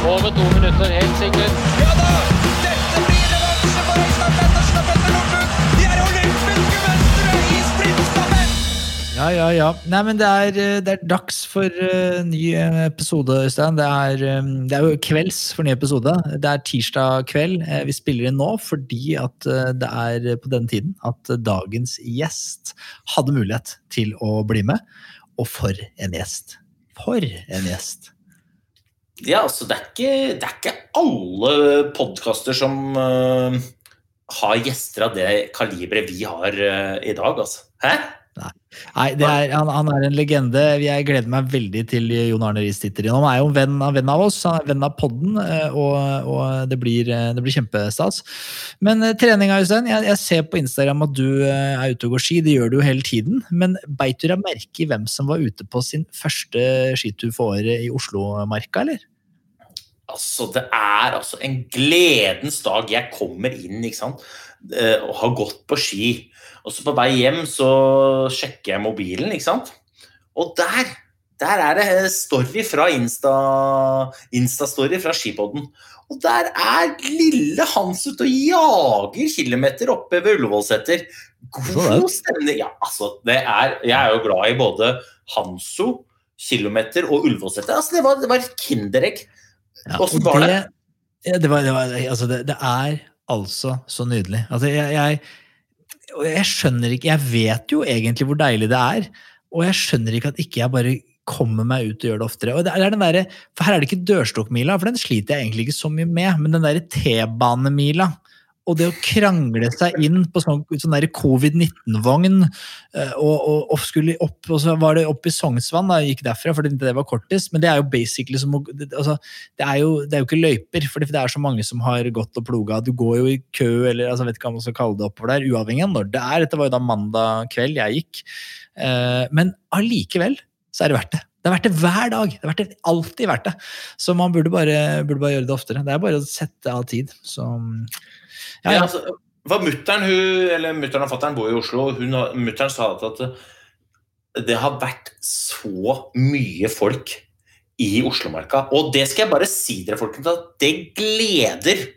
Over to minutter, helt sikkert. Ja da! Dette blir revansje for Øystein Pettersen og Petter Northug! De er olympiske mestere i sprintstafett! Ja, ja, ja. Nei, men det er, eh, det er dags for uh, ny eh, episode, Øystein. Det er, um, det er jo kvelds for ny episode. Det er tirsdag kveld. Uh, vi spiller inn nå fordi at uh, det er på denne tiden at dagens gjest hadde mulighet til å bli med. Og for en gjest! For en gjest! Ja, altså, det er ikke, det er ikke alle podkaster som uh, har gjester av det kaliberet vi har uh, i dag, altså. Hæ? Nei, det er, han, han er en legende. Jeg gleder meg veldig til Jon Arne Riis titter innom. Han er jo en venn av, venn av oss, han er venn av podden, eh, og, og det, blir, eh, det blir kjempestas. Men eh, treninga, Øystein. Jeg, jeg ser på Instagram at du er ute og går ski. Det gjør du jo hele tiden. Men beit du deg merke i hvem som var ute på sin første skitur for året i Oslomarka, eller? Altså, det er altså en gledens dag. Jeg kommer inn ikke sant? og har gått på ski. Og så på vei hjem så sjekker jeg mobilen, ikke sant. Og der, der er det story fra Insta, Insta-story fra skipodden. Og der er lille Hans ute og jager kilometer oppe ved Ullevålseter. God stemning. Ja, altså, det er, jeg er jo glad i både Hanso, kilometer og Ullevålseter. Altså, det var, det var et kinderegg. Åssen ja, var det? Det, var, det, var, altså det, det er altså så nydelig. Altså jeg, jeg, og jeg skjønner ikke Jeg vet jo egentlig hvor deilig det er, og jeg skjønner ikke at ikke jeg bare kommer meg ut og gjør det oftere. Og det er den der, for Her er det ikke dørstokkmila, for den sliter jeg egentlig ikke så mye med, men den derre T-banemila. Og det å krangle seg inn på sånn, sånn der covid-19-vogn, eh, og, og, og skulle opp, og så var det opp i Sognsvann, da, jeg gikk derfra, fordi det var kortest, men det er jo basically som altså, det, er jo, det er jo ikke løyper, for det er så mange som har gått og ploga. Du går jo i kø, eller altså, vet ikke hva man skal kalle det oppover der, uavhengig av når det er. Dette var jo da mandag kveld jeg gikk. Eh, men allikevel så er det verdt det. Det er verdt det hver dag. Det er verdt det, alltid verdt det. Så man burde bare, burde bare gjøre det oftere. Det er bare å sette av tid. Så ja, Ja, altså, for mutteren, hun, eller mutteren og fatteren bor i Oslo, og mutteren sa at at det har vært så mye folk i Oslomarka. Og det skal jeg bare si dere, folkens, at det gleder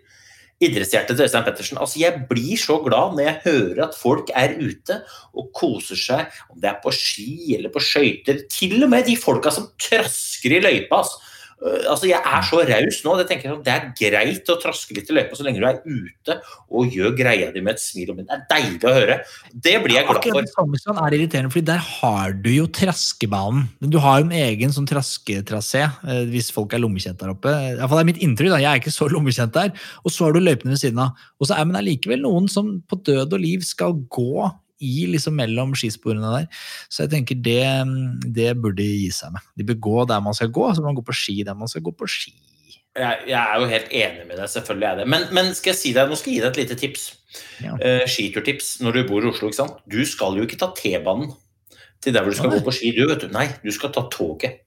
idrettshjertet til Øystein Pettersen. Altså, jeg blir så glad når jeg hører at folk er ute og koser seg, om det er på ski eller på skøyter. Til og med de folka som trasker i løypa. Altså. Øh, altså, jeg er så raus nå. Det, tenker jeg, sånn, det er greit å traske litt i løypa så lenge du er ute og gjør greia di med et smil. og Det er deilig å høre. Det blir jeg glad Akkurat for. i Sognsvann er irriterende, fordi der har du jo traskebanen. Du har jo en egen sånn trasketrasé, eh, hvis folk er lommekjent der oppe. I hvert fall er mitt inntrykk, da. Jeg er ikke så lommekjent der. Og så har du løypene ved siden av. Og så er men allikevel noen som på død og liv skal gå i liksom mellom skisporene der. Så jeg tenker det, det burde de gi seg med. De bør gå der man skal gå, så man gå på ski der man skal gå på ski. Jeg, jeg er jo helt enig med deg, selvfølgelig er det. Men, men skal jeg si deg, nå skal jeg gi deg et lite tips. Ja. Uh, skiturtips når du bor i Oslo. ikke sant? Du skal jo ikke ta T-banen til der hvor du skal Nei. gå på ski. Du, vet du. Nei, du skal ta toget.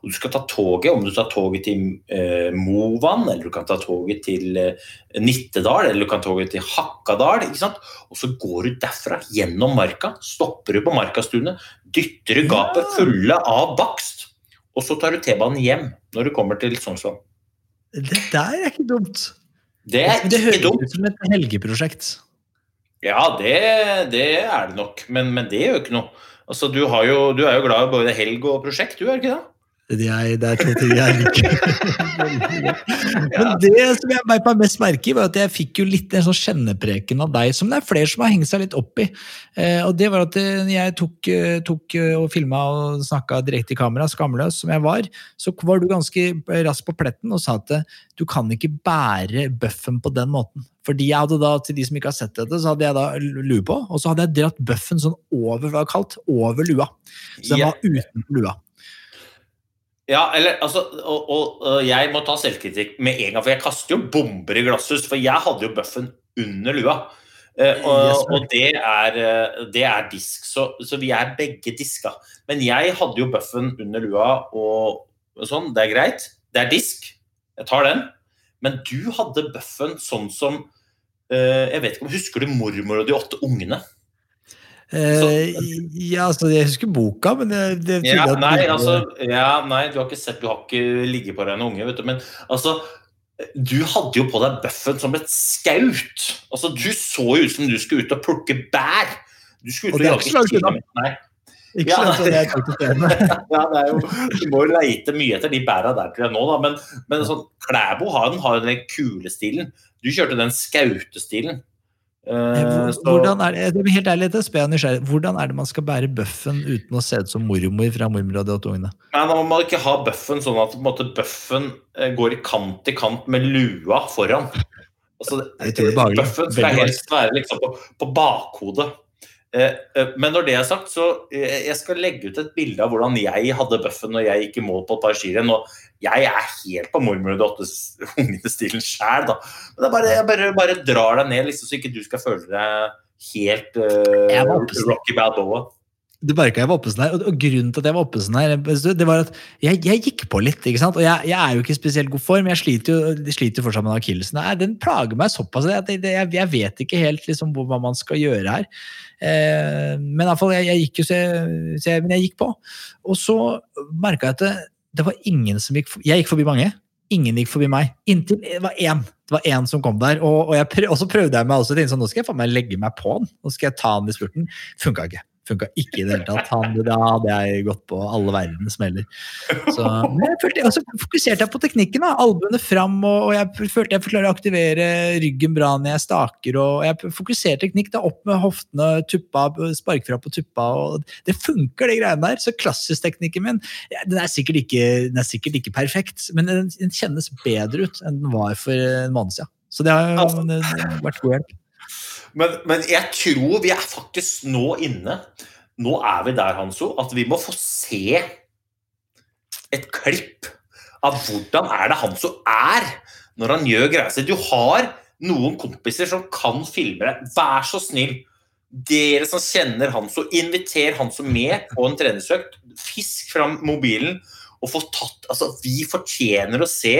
Og du skal ta toget, Om du tar toget til eh, Movan, eller du kan ta toget til eh, Nittedal, eller du kan ta toget til Hakkadal. ikke sant? Og så går du derfra gjennom marka, stopper du på Markastunet, dytter du gapet fulle av bakst, og så tar du T-banen hjem når du kommer til Sognsvann. Det der er ikke dumt. Det er det ikke høres dumt. ut som et helgeprosjekt. Ja, det, det er det nok, men, men det gjør ikke noe. Altså, du, jo, du er jo glad i både helg og prosjekt, du er ikke det? Det er, det er to ting jeg liker. Men det som jeg beit meg mest merke i, var at jeg fikk jo litt en sånn kjennepreken av deg, som det er flere som har hengt seg litt opp i. Eh, og det var at eh, jeg tok, eh, tok og filma og snakka direkte i kamera, skamløs som jeg var, så var du ganske rask på pletten og sa at du kan ikke bære bøffen på den måten. Fordi jeg hadde da, til de som ikke har sett dette, så hadde jeg da lue på, og så hadde jeg dratt bøffen sånn over, hva det var kalt, over lua. Så den var utenfor lua. Ja, eller altså, og, og, og jeg må ta selvkritikk med en gang, for jeg kaster jo bomber i glasshus, for jeg hadde jo bøffen under lua. Eh, og, og det er, eh, det er disk, så, så vi er begge diska. Men jeg hadde jo bøffen under lua og, og sånn, det er greit. Det er disk, jeg tar den. Men du hadde bøffen sånn som eh, Jeg vet ikke om Husker du mormor og de åtte ungene? Eh, ja, altså, jeg husker boka, men det, det Ja, nei, altså, ja, nei, du har ikke sett, du har ikke ligget på deg en unge, vet du, men altså, du hadde jo på deg bøffen som et skaut. Altså, du så jo ut som du skulle ut og plukke bær. Du skulle ut Og og, jage kilometer. Ikke Ja, sånn jeg. Ja, det er jo, du må jo leite mye etter de bæra der til deg nå, da, men, men sånn, Klæbo har den, har den kule stilen. Du kjørte den skautestilen. Eh, Hvordan er det, det helt ærlig, dette er nysgjerrig. Hvordan er det man skal bære bøffen uten å se ut som mormor fra mormor og de åtte ungene? Nei, Man må ikke ha bøffen sånn at på en måte, bøffen eh, går i kant i kant med lua foran. Altså, Det er bøffen skal helst være liksom på, på bakhodet. Eh, eh, men når det er sagt, så eh, jeg skal legge ut et bilde av hvordan jeg hadde bøffen når jeg gikk i mål på et par skirenn. Og jeg er helt på mormor og ungene-stilen sjæl, da. Men det bare, jeg bare, bare drar deg ned, liksom, så ikke du skal føle deg helt uh. Rocky Balboa. Det merka jeg var oppe sånn her, og, og grunnen til at jeg var oppe sånn her, det var at jeg, jeg gikk på litt. ikke sant? Og jeg, jeg er jo ikke i spesielt god form, jeg sliter jo, jeg sliter jo fortsatt med akillesen. Den plager meg såpass at jeg, jeg, vet ikke helt liksom, hva man skal gjøre her. Eh, men i hvert fall, jeg, jeg gikk jo så så men jeg gikk på. Og så merka jeg at det, var ingen som gikk Jeg gikk forbi mange. Ingen gikk forbi meg. Inntil det var én. Det var én som kom der. Og, og, prøv, og så prøvde jeg meg også til sånn, nå skal jeg faen meg legge meg på den. Nå skal jeg ta den i spurten. Funka ikke. Funka ikke i det hele tatt. Han, da hadde jeg gått på alle verdens smeller. Så, jeg så fokuserte jeg på teknikken. da, Albuene fram, og, jeg følte jeg klarer å aktivere ryggen bra når jeg staker. og Jeg fokuserte teknikk da, opp med hoftene, tuppa, spark fra på tuppa. og Det funker, de greiene der. Så klassisteknikken min den, er sikkert ikke, er sikkert ikke perfekt, men den, den kjennes bedre ut enn den var for en måned siden. Så det har jo Altså- det har vært god hjelp. Men, men jeg tror vi er faktisk nå inne Nå er vi der, Hanso, at vi må få se et klipp av hvordan er det Hanso er når han gjør greia si. Du har noen kompiser som kan filme deg. Vær så snill. Dere som kjenner Hanso, inviter Hanso med på en treningsøkt. Fisk fram mobilen og få tatt Altså, vi fortjener å se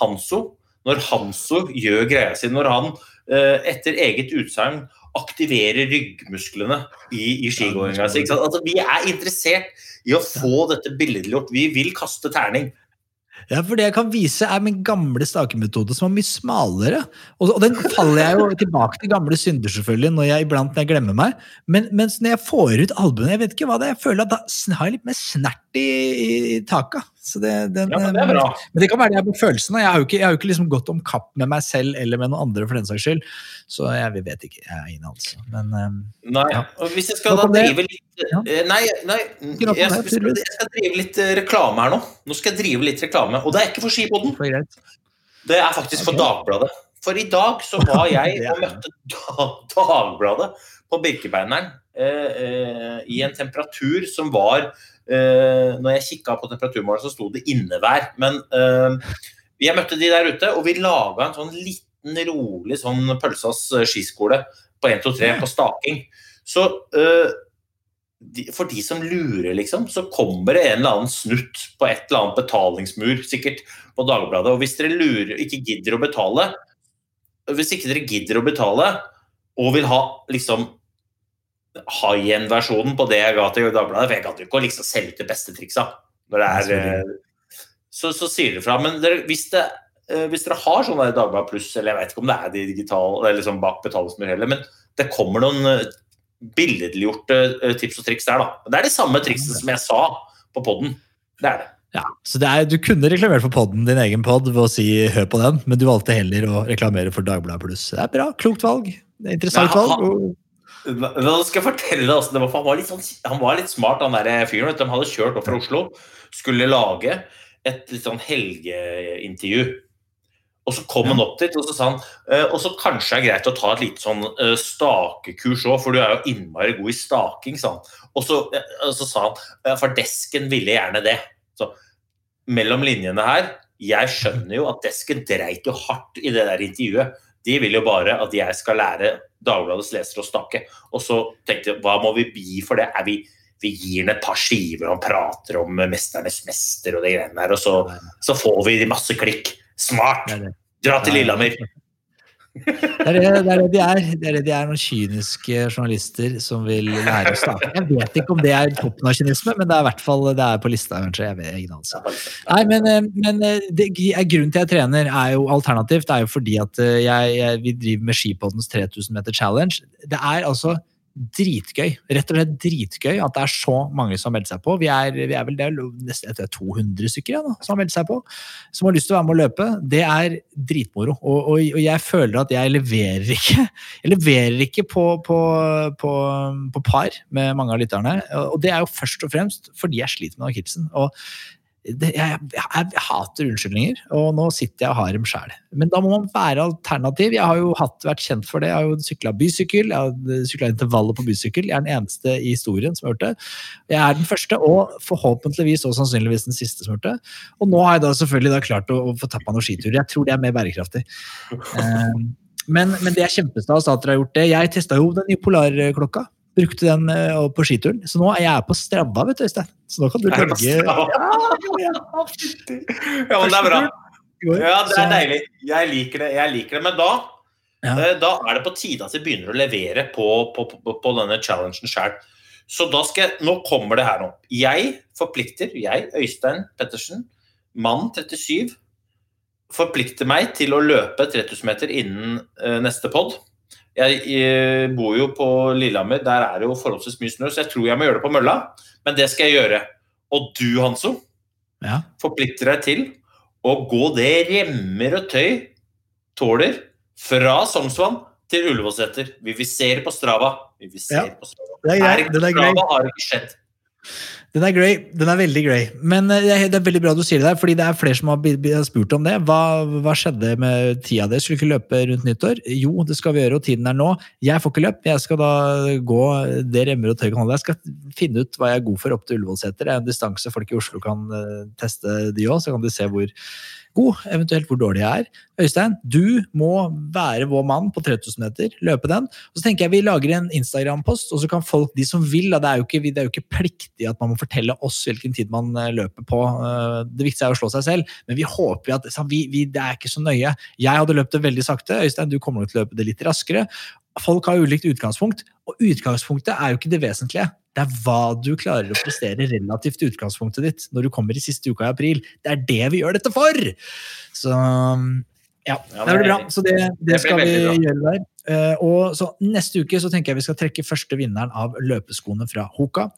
Hanso når Hanso gjør greia si. Når han etter eget utsagn aktiverer ryggmusklene i, i skigåinga? Altså, vi er interessert i å få dette billedliggjort. Vi vil kaste terning. Ja, for det jeg kan vise er min gamle stakemetode som er mye smalere. Og, og den faller jeg jo tilbake til gamle synder selvfølgelig, når jeg iblant når jeg glemmer meg. Men mens når jeg får ut albuene, jeg vet ikke hva det er, jeg føler at da har jeg litt mer snert i, i, taka. Så det, den, Ja, men det er. Men det kan være det er på følelsen. Jeg har jo ikke, har jo ikke liksom gått om kapp med meg selv eller med noen andre for den saks skyld. Så jeg vet ikke. Jeg er inne, altså. Men um, Nei, Ja. og hvis jeg skal da drive litt Ja. eh, Nei, nei jeg, skal, jeg skal drive litt eh, reklame her nå. Nå skal jeg drive litt reklame. Og det er ikke for Skiboden, det er faktisk for. Dagbladet. For i dag så var jeg og møtte da, Dagbladet på Birkebeineren eh, eh, i en temperatur som var eh, Når jeg kikka på temperaturmålet, så sto det innevær. Men eh, jeg møtte de der ute, og vi laga en sånn liten, rolig sånn pølsas eh, skiskole på 1, 2, 3 på staking. Så eh, For de som lurer, liksom, så kommer det en eller annen snutt på et eller annet betalingsmur, sikkert, på Dagbladet. Og hvis dere lurer, ikke gidder å betale Hvis ikke dere gidder å betale, og vil ha liksom high end-versjonen på det jeg ga til Dagbladet For jeg gadd ikke å liksom selge ut de beste triksa. Er, eh, så, så sier dere fra. Men dere, hvis, det, eh, hvis dere har sånn Dagbladet Pluss, eller jeg vet ikke om det er de digitale, eller liksom bak betalingsmur heller, men det kommer noen eh, billedliggjorte tips og triks der, da. Det er de samme triksene som jeg sa på poden. Det er det. Ja, så det er, Du kunne reklamert for podden, din egen pod ved å si 'hør på den', men du valgte heller å reklamere for Dagbladet Pluss. Det er bra. Klokt valg. Det er Interessant valg. Nå skal jeg fortelle deg det var. for Han var litt, sånn, han var litt smart, han der fyren. vet du. De hadde kjørt opp fra Oslo, skulle lage et litt sånn helgeintervju. Og så kom han opp dit og så sa han eh, og så kanskje er det greit å ta et lite sånn eh, stakekurs òg, for du er jo innmari god i staking. sa han. Og så, eh, og så sa han eh, for desken ville gjerne det. Så mellom linjene her Jeg skjønner jo at desken dreit jo hardt i det der intervjuet. De vil jo bare at jeg skal lære Dagbladets lesere å snakke. Og så tenkte jeg, hva må vi bi for det? Er vi, vi gir den et par skiver og prater om 'Mesternes mester' og de greiene der, og så, så får vi masse klikk. Smart! Det det. Dra til. Lillehammer. Det er det, det er det de er. Det er det de er noen kyniske journalister som vil lære oss. da. Jeg vet ikke om det er toppen av kynisme, men det er i hvert fall det er på lista. kanskje. Jeg vet ikke altså. Nei, men, eh, men eh, det, er grunnen til jeg trener er jo alternativt. Det er jo fordi at eh, jeg, jeg, vi driver med Skipoddens 3000 meter challenge. Det er altså dritgøy. Rett og slett dritgøy at det er så mange som har meldt seg på. Vi er, vi er vel det nesten er 200 stykker ja, da, som har meldt seg på, som har lyst til å være med å løpe. Det er dritmoro. Og, og, og jeg føler at jeg leverer ikke jeg leverer ikke på, på, på, på par med mange av lytterne. Og det er jo først og fremst fordi jeg sliter med akillesen. Og det, jeg, jeg, jeg hater unnskyldninger, og nå sitter jeg og har dem sjæl. Men da må man være alternativ. Jeg har jo hatt, vært kjent for det. Jeg har jo sykla bysykkel, jeg har sykla intervaller på bysykkel. Jeg er den eneste i historien som har gjort det. Jeg er den første, og forhåpentligvis og sannsynligvis den siste som har gjort det. Og nå har jeg da selvfølgelig da klart å, å få tatt meg noen skiturer. Jeg tror det er mer bærekraftig. Eh, men, men det er kjempestas at dere har gjort det. Jeg testa jo den nye polarklokka. Brukte den eh, på skituren. Så nå er jeg på strabba, vet du, Øystein. Så nå kan du velge? Ja, men det er bra. Ja, det er deilig. Jeg liker det. jeg liker det. Men da, eh, da er det på tide at vi begynner å levere på, på, på, på denne challengen sjøl. Så da skal jeg, nå kommer det her nå. Jeg forplikter, jeg, Øystein Pettersen, mann 37, forplikter meg til å løpe 3000 meter innen uh, neste pod. Jeg eh, bor jo på Lillehammer, der er det jo forholdsvis mye snø, så jeg tror jeg må gjøre det på mølla. Men det skal jeg gjøre. Og du, Hanso, Ja. forplikter deg til å gå det remmer og tøy tåler fra Sognsvann til Ullevålseter. Vi vil se det på Strava. Vi vil se Ja, på Strava. det er greit, Strava, har ikke skjedd. Den er grei. Den er veldig grei. Men eh, det er, veldig bra du sier det der, fordi det er flere som har spurt om det. Hva, hva skjedde med tida di? Skulle ikke løpe rundt nyttår? Jo, det skal vi gjøre, og tiden er nå. Jeg får ikke løp. Jeg skal da gå det remmer og tøy kan holde. Jeg skal finne ut hva jeg er god for opp til Ullevålseter. Det er en distanse folk i Oslo kan eh, teste, de òg, så kan de se hvor god, eventuelt hvor dårlig jeg er. Øystein, du må være vår mann på 3000 meter, løpe den. Og så tenker jeg vi lager en Instagram-post, og så kan folk, de som vil, da, det er jo ikke, det er jo ikke pliktig at man må fortelle oss hvilken tid man eh, løper på. Eh, Det viktigste er å slå seg selv, men vi håper at vi, vi, det er ikke så nøye. Jeg hadde løpt det veldig sakte, Øystein, du kommer nok til å løpe det litt raskere. Folk har ulikt utgangspunkt, og utgangspunktet er jo ikke det vesentlige. Det er hva du klarer å prestere relativt til utgangspunktet ditt når du kommer i siste uka i april. Det er det vi gjør dette for! Så ja, Ja, det blir bra. Så det, det skal vi gjøre der. Eh, og så Neste uke så tenker jeg vi skal trekke første vinneren av løpeskoene fra Hoka.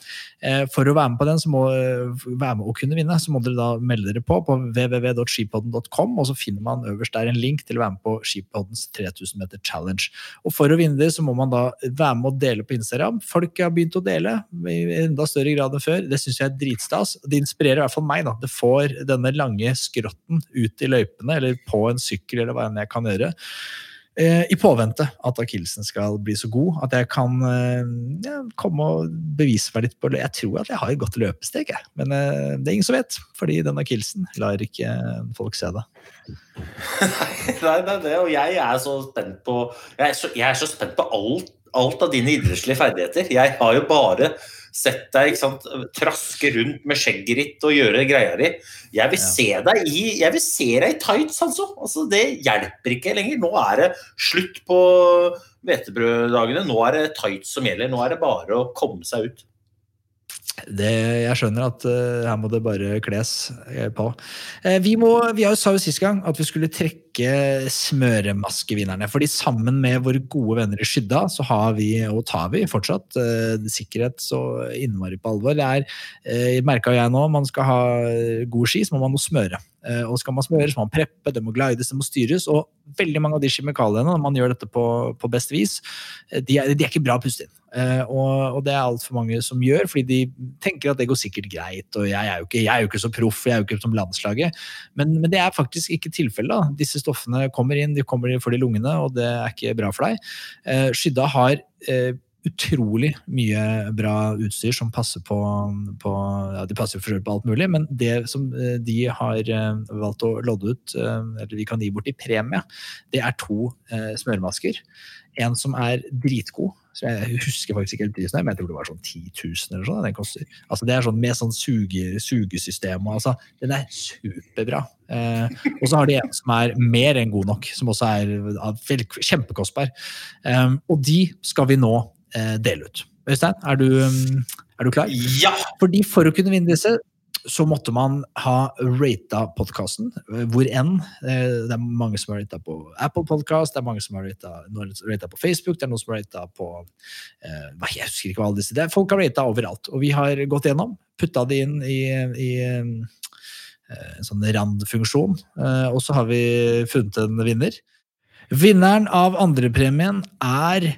Eh, for å være med på den, så må, være med å kunne vinne, så må dere da melde dere på på www.skipodden.com, og så finner man øverst der en link til å være med på Skipoddens 3000 meter challenge. Og For å vinne det så må man da være med å dele på Instagram. Folk har begynt å dele i enda større grad enn før. Det syns jeg er dritstas. Det inspirerer i hvert fall meg. da. Det får denne lange skrotten ut i løypene, eller på en sykkel, eller hva enn jeg kan gjøre. Eh, I påvente at akillesen skal bli så god at jeg kan eh, ja, komme og bevise meg litt på Jeg tror at jeg har et godt løpesteg, jeg. men eh, det er ingen som vet. Fordi den akillesen lar ikke folk se det. Nei, det er det, og jeg er så spent på Jeg er så, jeg er så spent på alt, alt av dine idrettslige ferdigheter. Jeg har jo bare sett deg sant, traske rundt med skjegget ditt og gjøre greia di. Jeg vil Ja. se deg i jeg vil se deg i tights, altså. altså. Det hjelper ikke lenger. Nå er det slutt på hvetebrøddagene. Nå er det tights som gjelder. Nå er det bare å komme seg ut. Det, jeg skjønner at uh, her må det bare kles uh, på. Uh, vi, må, vi sa jo sist gang at vi skulle trekke smøremaskevinnerne. fordi sammen med våre gode venner i Skydda, så har vi, og tar vi fortsatt, sikkerhet så innmari på alvor. Det er, uh, merka jeg nå, man skal ha god ski, så må man jo smøre. Og skal man smøre, så må man preppe, det må glides, det må styres. Og veldig mange av de kjemikaliene, når man gjør dette på, på best vis, de er, de er ikke bra å puste inn. Eh, og, og det er altfor mange som gjør, fordi de tenker at det går sikkert greit. Og jeg er jo ikke, er jo ikke så proff, jeg er jo ikke som landslaget. Men, men det er faktisk ikke tilfellet. Disse stoffene kommer inn, de kommer for de lungene, og det er ikke bra for deg. Eh, Skydda har eh, utrolig mye bra utstyr som passer på, på ja, De passer for på alt mulig, men det som de har valgt å lodde ut, eller vi kan gi bort i premie, det er to smøremasker. En som er dritgod, så jeg husker faktisk ikke helt prisen, men jeg tror det var sånn 10 000 eller sånn. Den koster. Altså det er sånn med sånn suge, sugesystem og altså, Den er superbra. Eh, og så har de en som er mer enn god nok, som også er kjempekostbar. Eh, og de skal vi nå eh, dele ut. Øystein, er du, er du klar? Ja! Fordi for å kunne vinne disse, så måtte man ha rata podkasten, hvor enn. Eh, Det er mange som har rata på Apple Podcast, det er mange som har rata på Facebook, det er noen som har rata på eh, Jeg husker ikke hva alle disse det er. Folk har rata overalt. Og vi har gått gjennom, putta det inn i, i eh, en sånn randfunksjon, og så har vi funnet en vinner. Vinneren av andrepremien er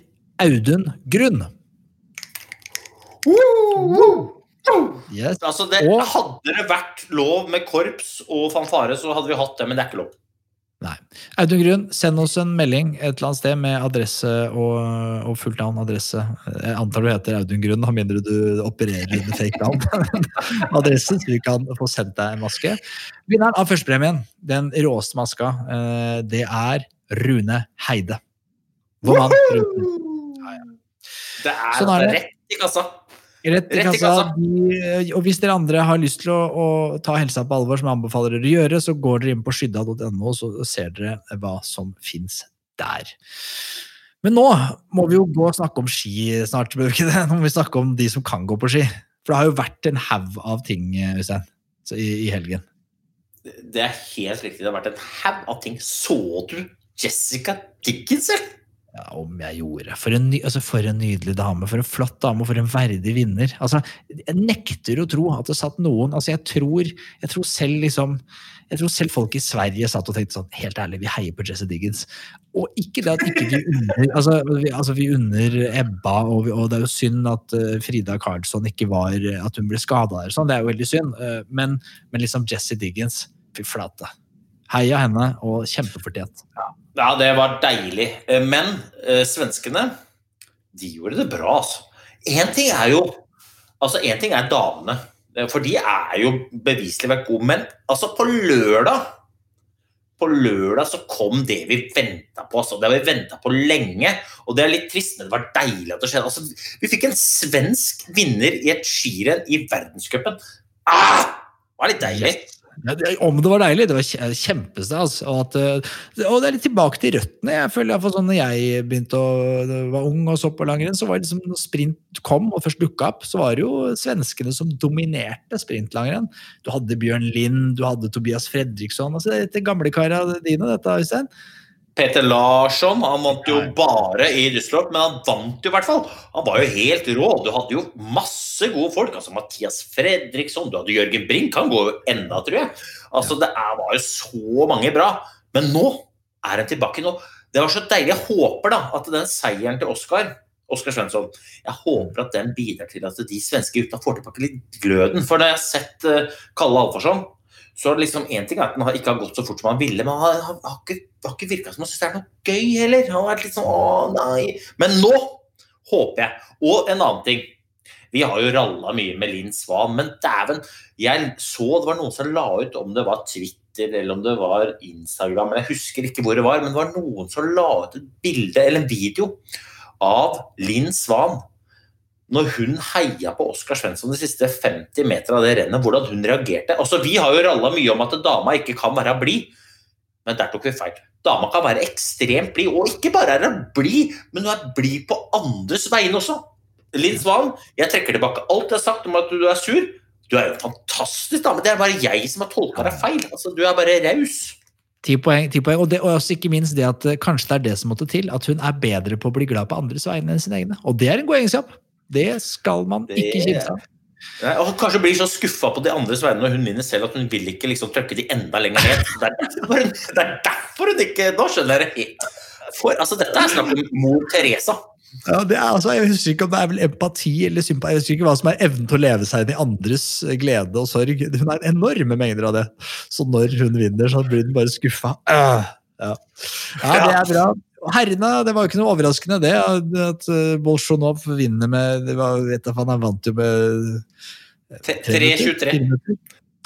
Audun Grunn. Yes. Altså det, Og- hadde det vært lov med korps og fanfare, så hadde vi hatt det, men det er ikke lov. Nei. Audun Grunn, send oss en melding et eller annet sted med adresse og, og fullt navn. adresse. Jeg antar du heter Audun Grunn, med mindre du opererer under fake navn. adresse, så vi kan få sendt deg en maske. Vinneren av førstepremien, den råeste maska, eh, det er Rune Heide. Vår mann Rune. Det er, Sånn er altså det. rett i kassa. Rett i kassa. kassa. De, og hvis dere andre har lyst til å, å ta helsa på alvor, som jeg anbefaler dere å gjøre, så går dere inn på skydda.no, så ser dere hva som fins der. Men nå må vi jo gå og snakke om ski snart. vi ikke det? Nå må vi snakke om de som kan gå på ski. For det har jo vært en haug av ting Øystein, i, i helgen. Det er helt riktig. Det har vært en haug av ting. Så du Jessica Dickens, eller? Ja, om jeg gjorde. For en, ny, altså for en nydelig dame, for en flott dame, og for en verdig vinner. Altså, jeg nekter å tro at det satt noen altså jeg, tror, jeg tror selv liksom jeg tror selv folk i Sverige satt og tenkte sånn Helt ærlig, vi heier på Jesse Diggins. Og ikke det at ikke vi unner altså, vi, altså, vi unner Ebba, og, vi, og det er jo synd at uh, Frida Karlsson ikke var At hun ble skada der. Sånn, det er jo veldig synd. Uh, men, men liksom Jesse Diggins, fy flate. Heia henne, og kjempefortjent. Ja, det var deilig. Eh, Men eh, svenskene, de gjorde det bra, altså. Én ting er jo Altså, én ting er damene, eh, for de er jo beviselig vært gode. Men altså, på lørdag på lørdag så kom det vi venta på. Altså. Det har vi venta på lenge. Og det er litt trist, men det var deilig at det skjedde. Altså, vi fikk en svensk vinner i et skirenn i verdenscupen. Ah! Det var litt deilig. Ja, det, om det var deilig, det var kje- kjempestas. Og, eh, og det er litt tilbake til røttene. Jeg føler hvert sånn når jeg begynte å var ung og så på langrenn, så var det liksom når sprint kom og først dukka opp, så var det jo svenskene som dominerte sprintlangrenn. Du hadde Bjørn Lind, du hadde Tobias Fredriksson. altså Dette gamle kara dine, dette, Øystein. Peter Larsson han vant jo bare i Düsseldorf, men han vant jo i hvert fall. Han var jo helt rå. Du hadde jo masse gode folk. altså Mathias Fredriksson, du hadde Jørgen Brink. Han går jo enda, tror jeg. Altså Det er, var jo så mange bra. Men nå er han tilbake. nå. Det var så deilig. Jeg håper da at den seieren til Oskar Oskar Svensson, jeg håper at den bidrar til at de svenske gutta får tilbake litt gløden. For når jeg har sett uh, Kalle Alfarsson, så liksom én ting er at den ikke har gått så fort som han ville, men han har, har ikke, har ikke virka som han syns det er noe gøy heller. Han har vært litt sånn å nei. Men nå håper jeg. Og en annen ting. Vi har jo ralla mye med Linn Svan, men dæven, jeg så det var noen som la ut om det var Twitter eller om det var Instagram, jeg husker ikke hvor det var, men det var noen som la ut et bilde eller en video av Linn Svan når hun heia på Oskar Svensson de siste 50 meter av det rennet, hvordan hun reagerte. Altså, Vi har jo ralla mye om at dama ikke kan være blid, men der tok vi feil. Dama kan være ekstremt blid, og ikke bare er hun blid, men hun er blid på andres vegne også. Linn Svan, jeg trekker tilbake alt jeg har sagt om at du er sur. Du er jo fantastisk dame. Det er bare jeg som har tolka deg feil. Altså, du er bare raus. Ti poeng. ti poeng, Og, det, og ikke minst det at eh, kanskje det er det som måtte til. At hun er bedre på å bli glad på andres vegne enn sine egne. Og det er en god egenskap. Det skal man Det- ikke kimse av. Nei, og kanskje blir så skuffa på de andres vegne når hun vinner selv at hun vil ikke liksom trykke de enda lenger ned. Det er derfor, hun- det er derfor hun ikke Nå skjønner jeg det helt. For, altså, dette er snakk om mor Teresa. Ja, det er, altså, jeg husker ikke om det er vel empati eller sympati. Jeg husker ikke hva som er evnen til å leve seg inn i andres glede og sorg. Hun har enorme mengder av det. Så når hun vinner, så blir hun bare skuffa. Øh, Ja. ja, det er bra. Herrene, det var jo ikke noe overraskende det, at uh, Bolsjunov vinner med det var, vet jeg, Han vant jo med Tre- tre minutter, 3-23. minutter.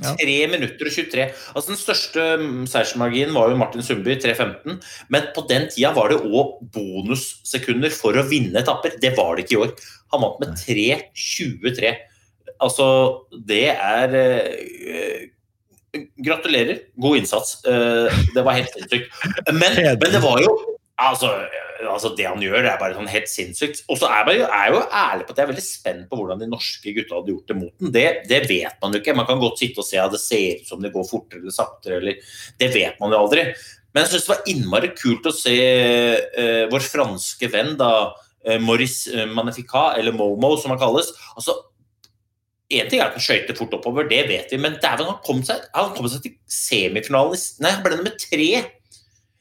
Ja. 3 minutter og 23. Altså Den største mm, seiersmarginen var jo Martin Sundby, 3.15. Men på den tida var det òg bonussekunder for å vinne etapper. Det var det ikke i år. Han vant med 3.23. Altså, det er uh, Gratulerer. God innsats. Uh, det var helt sinnssykt. Men, men det var jo Altså, altså Det han gjør, er bare sånn helt sinnssykt. Og så er jeg er jo ærlig på at jeg er veldig spent på hvordan de norske gutta hadde gjort det mot den. Det, det vet man jo ikke. Man kan godt sitte og se at det ser ut som det går fortere eller saktere. Eller, det vet man jo aldri. Men jeg syns det var innmari kult å se uh, vår franske venn, da, uh, Maurice eh, Magnificat, eller Momo som han kalles. altså en ting er at han skøyter fort oppover, det vet vi, men dæven, han han kom seg til semifinalen. i- Nei, han ble nummer tre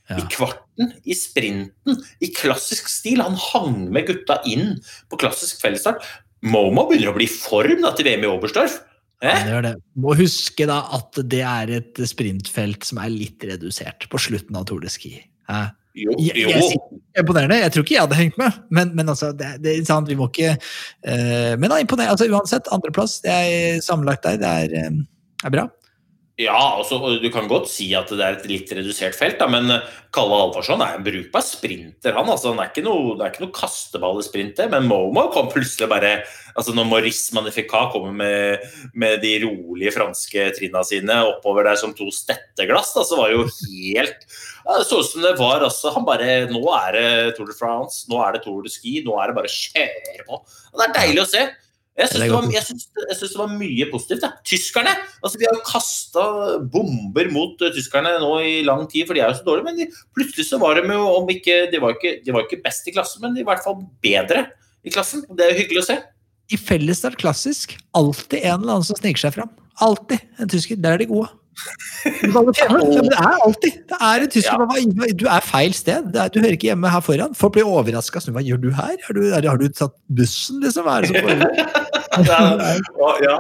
Ja. i kvarten, i sprinten, i klassisk stil. Han hang med gutta inn på klassisk fellesstart. Momo begynner å bli i form da, til VM i Oberstdorf. Eh? Må huske da at det er et sprintfelt som er litt redusert på slutten av Tour de Ski. Eh? Jo, jo. jeg, jeg, imponerende. Jeg tror ikke jeg hadde hengt med, men, men altså, det, det er sant, vi må ikke uh, Men han imponerende. Altså, uansett, andreplass det er sammenlagt der. Det er, eh, er bra. Ja, altså, og du kan godt si at det er et litt redusert felt, da, men eh, Kalle Halvorsson er en brukbar sprinter. Han, altså, han er ikke noe, det er ikke noe kasteballsprinter, men Momo kom plutselig bare altså Når Maurice Magnificat kommer med, med de rolige franske trinna sine oppover der som to stetteglass, da, så var det jo helt ja, Det så ut som det var altså, Han bare Nå er det Tour de France, nå er det Tour de Ski, nå er det bare kjøre på. Det er deilig å se. Jeg syns Det det, var- mye positivt. Ja. Tyskerne altså Vi har kasta bomber mot eh, tyskerne nå i lang tid, for de er jo så dårlige. Men de, plutselig så var de jo om ikke De var ikke, de var ikke best i klassen, men i hvert fall bedre i klassen. Det er jo hyggelig å se. I fellesstart klassisk, alltid en eller annen som sniker seg fram. Alltid en tysker. Der er de gode. Det er alltid det er en tysker. Ja. Du er feil sted. Er, du hører ikke hjemme her foran. Folk blir overraska. Hva gjør du her? Har du, er, har du tatt bussen, liksom? Hva er det som foregår? Ja, ja.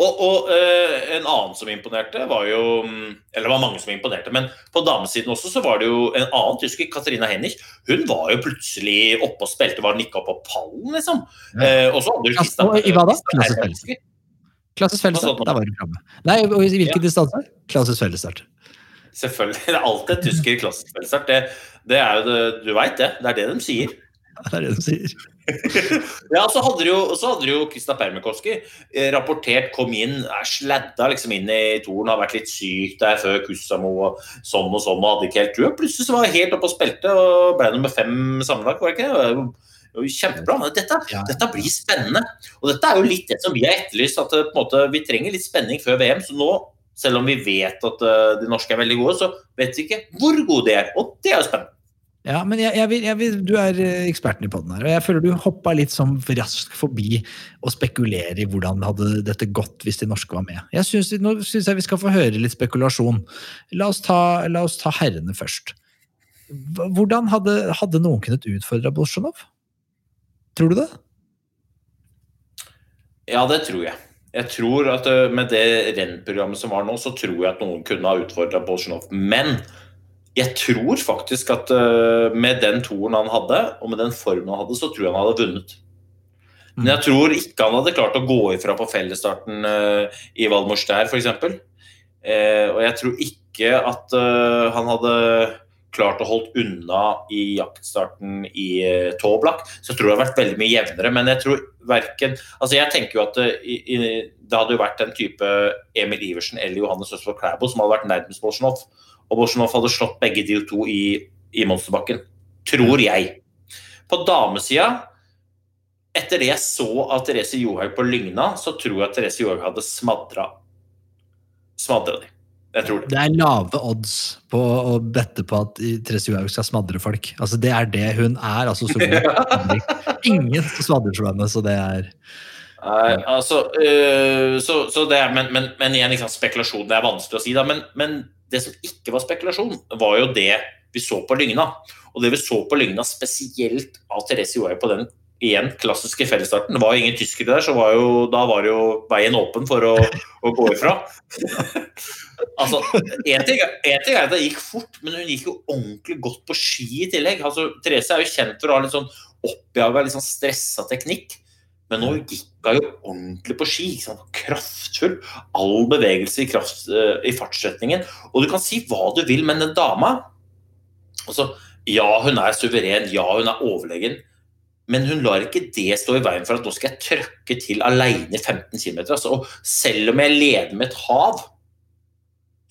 Og, og eh, en annen som imponerte, var jo Eller det var mange som imponerte, men på damesiden også så var det jo en annen tysker, Katarina Hennig. Hun var jo plutselig oppe og spilte, var nikka på pallen, liksom. Ja. Eh, og så hadde du ja, og i hva da? Klasses fellesstart. Der var du framme. Nei, og i hvilken distanse? Klassisk fellesstart. Selvfølgelig. Det er alltid tyskere tysker klassisk fellesstart. Det, det er jo det, du veit det. Det er det de sier. Det er det de sier. Ja, så hadde jo, så hadde jo Krista Permikoski eh, rapportert, kom inn, er sladda liksom inn i toren, har vært litt syk der før Kussamo og sånn og sånn, og hadde ikke helt trua. Plutselig så var hun helt oppe og spilte og ble nummer fem sammenlagt, var det ikke? Det? er Kjempebra. Dette, dette blir spennende. Og dette er jo litt det som vi har etterlyst, at eh, måte, vi trenger litt spenning før VM. Så nå, selv om vi vet at eh, de norske er veldig gode, så vet vi ikke hvor gode de er. Og det er jo spennende. Ja, men jeg, jeg vil, jeg vil, du er eh, eksperten i podden her, og jeg føler du hoppa litt sånn raskt forbi å spekulere i hvordan hadde dette gått hvis de norske var med. Jeg synes, nå syns jeg vi skal få høre litt spekulasjon. La oss ta, la oss ta herrene først. Hvordan hadde, hadde noen kunnet utfordre Bolsjunov? Tror du det? Ja, det tror jeg. Jeg tror at Med det rennprogrammet som var nå, så tror jeg at noen kunne ha utfordra Bolsjunov. Men jeg tror faktisk at med den toeren han hadde, og med den formen han hadde, så tror jeg han hadde vunnet. Men jeg tror ikke han hadde klart å gå ifra på fellesstarten i Valmors der, f.eks. Eh, og jeg tror ikke at han hadde klart å holde unna i jaktstarten i eh, Toblak, så tror det har vært veldig mye jevnere. Men jeg tror verken Altså, jeg tenker jo at det, i, i, det hadde jo vært en type Emil Iversen eller Johannes Østfold Klæbo som hadde vært nærmest Bolsjunov. Og Bolsjunov hadde slått begge de to i, i monsterbakken. Tror jeg. På damesida etter det jeg så av Therese Johaug på Lygna, så tror jeg at Therese Johaug hadde smadra smadra de. Jeg tror det. Det er lave odds på å bette på at Therese skal smadre folk. Altså, det er det hun er. altså. Ingen smadrer som henne, så det er Nei, altså, øh, så, så det er, men, men, men igjen, liksom, spekulasjon det er vanskelig å si. da, men, men det som ikke var spekulasjon, var jo det vi så på Lygna. Og det vi så på Lygna, spesielt av Therese Johaug på den igjen klassiske fellesstarten. Det var jo ingen tyskere der, så var jo, da var jo veien åpen for å, å gå ifra. altså, en ting, er at det gikk fort, men hun gikk jo ordentlig godt på ski i tillegg. Altså, Therese er jo kjent for å ha litt sånn oppjaga, litt sånn stressa teknikk. Men nå gikk hun jo ordentlig på ski. Ikke sant? Kraftfull. All bevegelse i, kraft, uh, i fartsretningen. Og du kan si hva du vil, men den dama altså, Ja, hun er suveren. Ja, hun er overlegen. Men hun lar ikke det stå i veien for at nå skal jeg trøkke til alene i 15 km. Altså, og selv om jeg leder med et hav,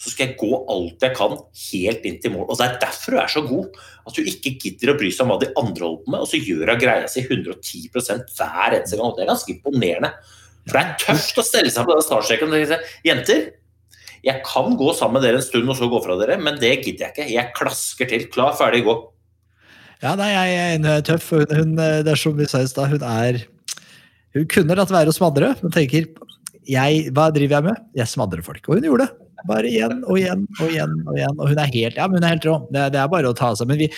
så skal jeg gå alt jeg kan helt inn til mål. Og Det er derfor du er så god. At du ikke gidder å bry seg om hva de andre holder på med, og så gjør hun greia si 110 hver eneste gang. Det er ganske imponerende. For det er tøft å stelle seg på den startstreken og si jenter, jeg kan gå sammen med dere en stund og så gå fra dere, men det gidder jeg ikke. Jeg klasker til. Klar, ferdig, gå. Ja, nei, jeg er tøff. Hun, hun, det er som vi sa i stad, hun er Hun kunne latt være å smadre, men tenker jeg, hva driver jeg med? Jeg smadrer folk. Og hun gjorde det. Bare igjen og igjen og igjen. Og igjen. Og hun er helt ja, men hun er helt rå. Det, det, er bare å ta av seg. Men vi,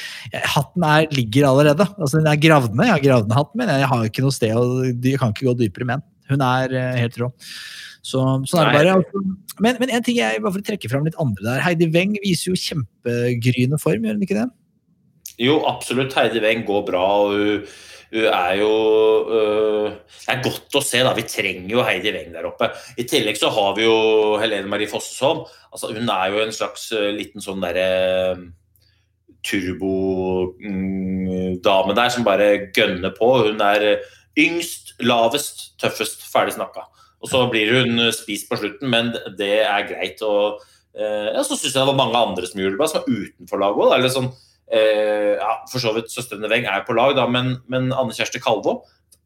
hatten er, ligger allerede. Altså, den er gravd ned. Jeg har gravd ned hatten min. Jeg har ikke noe sted, og jeg kan ikke gå dypere med den. Hun er uh, helt rå. Så, sånn er det bare. Altså. Men, men, en ting jeg, bare for å trekke fram litt andre der. Heidi Weng viser jo kjempegryende form, gjør hun ikke det? Jo, absolutt. Heidi Weng går bra. og hun hun er jo øh, Det er godt å se, da. Vi trenger jo Heidi Weng der oppe. I tillegg så har vi jo Helene Marie Fossesholm. Altså, hun er jo en slags uh, liten sånn derre uh, turbodame mm, der som bare gønner på. Hun er yngst, lavest, tøffest, ferdig snakka. Og så blir hun spist på slutten, men det er greit. Og ja, så syns jeg det var mange andre som gjorde det bra, som var utenfor laget òg. Sånn, Eh, ja, for så vidt Søstrene Weng er på lag, da, men, men Anne Kjersti Kalvå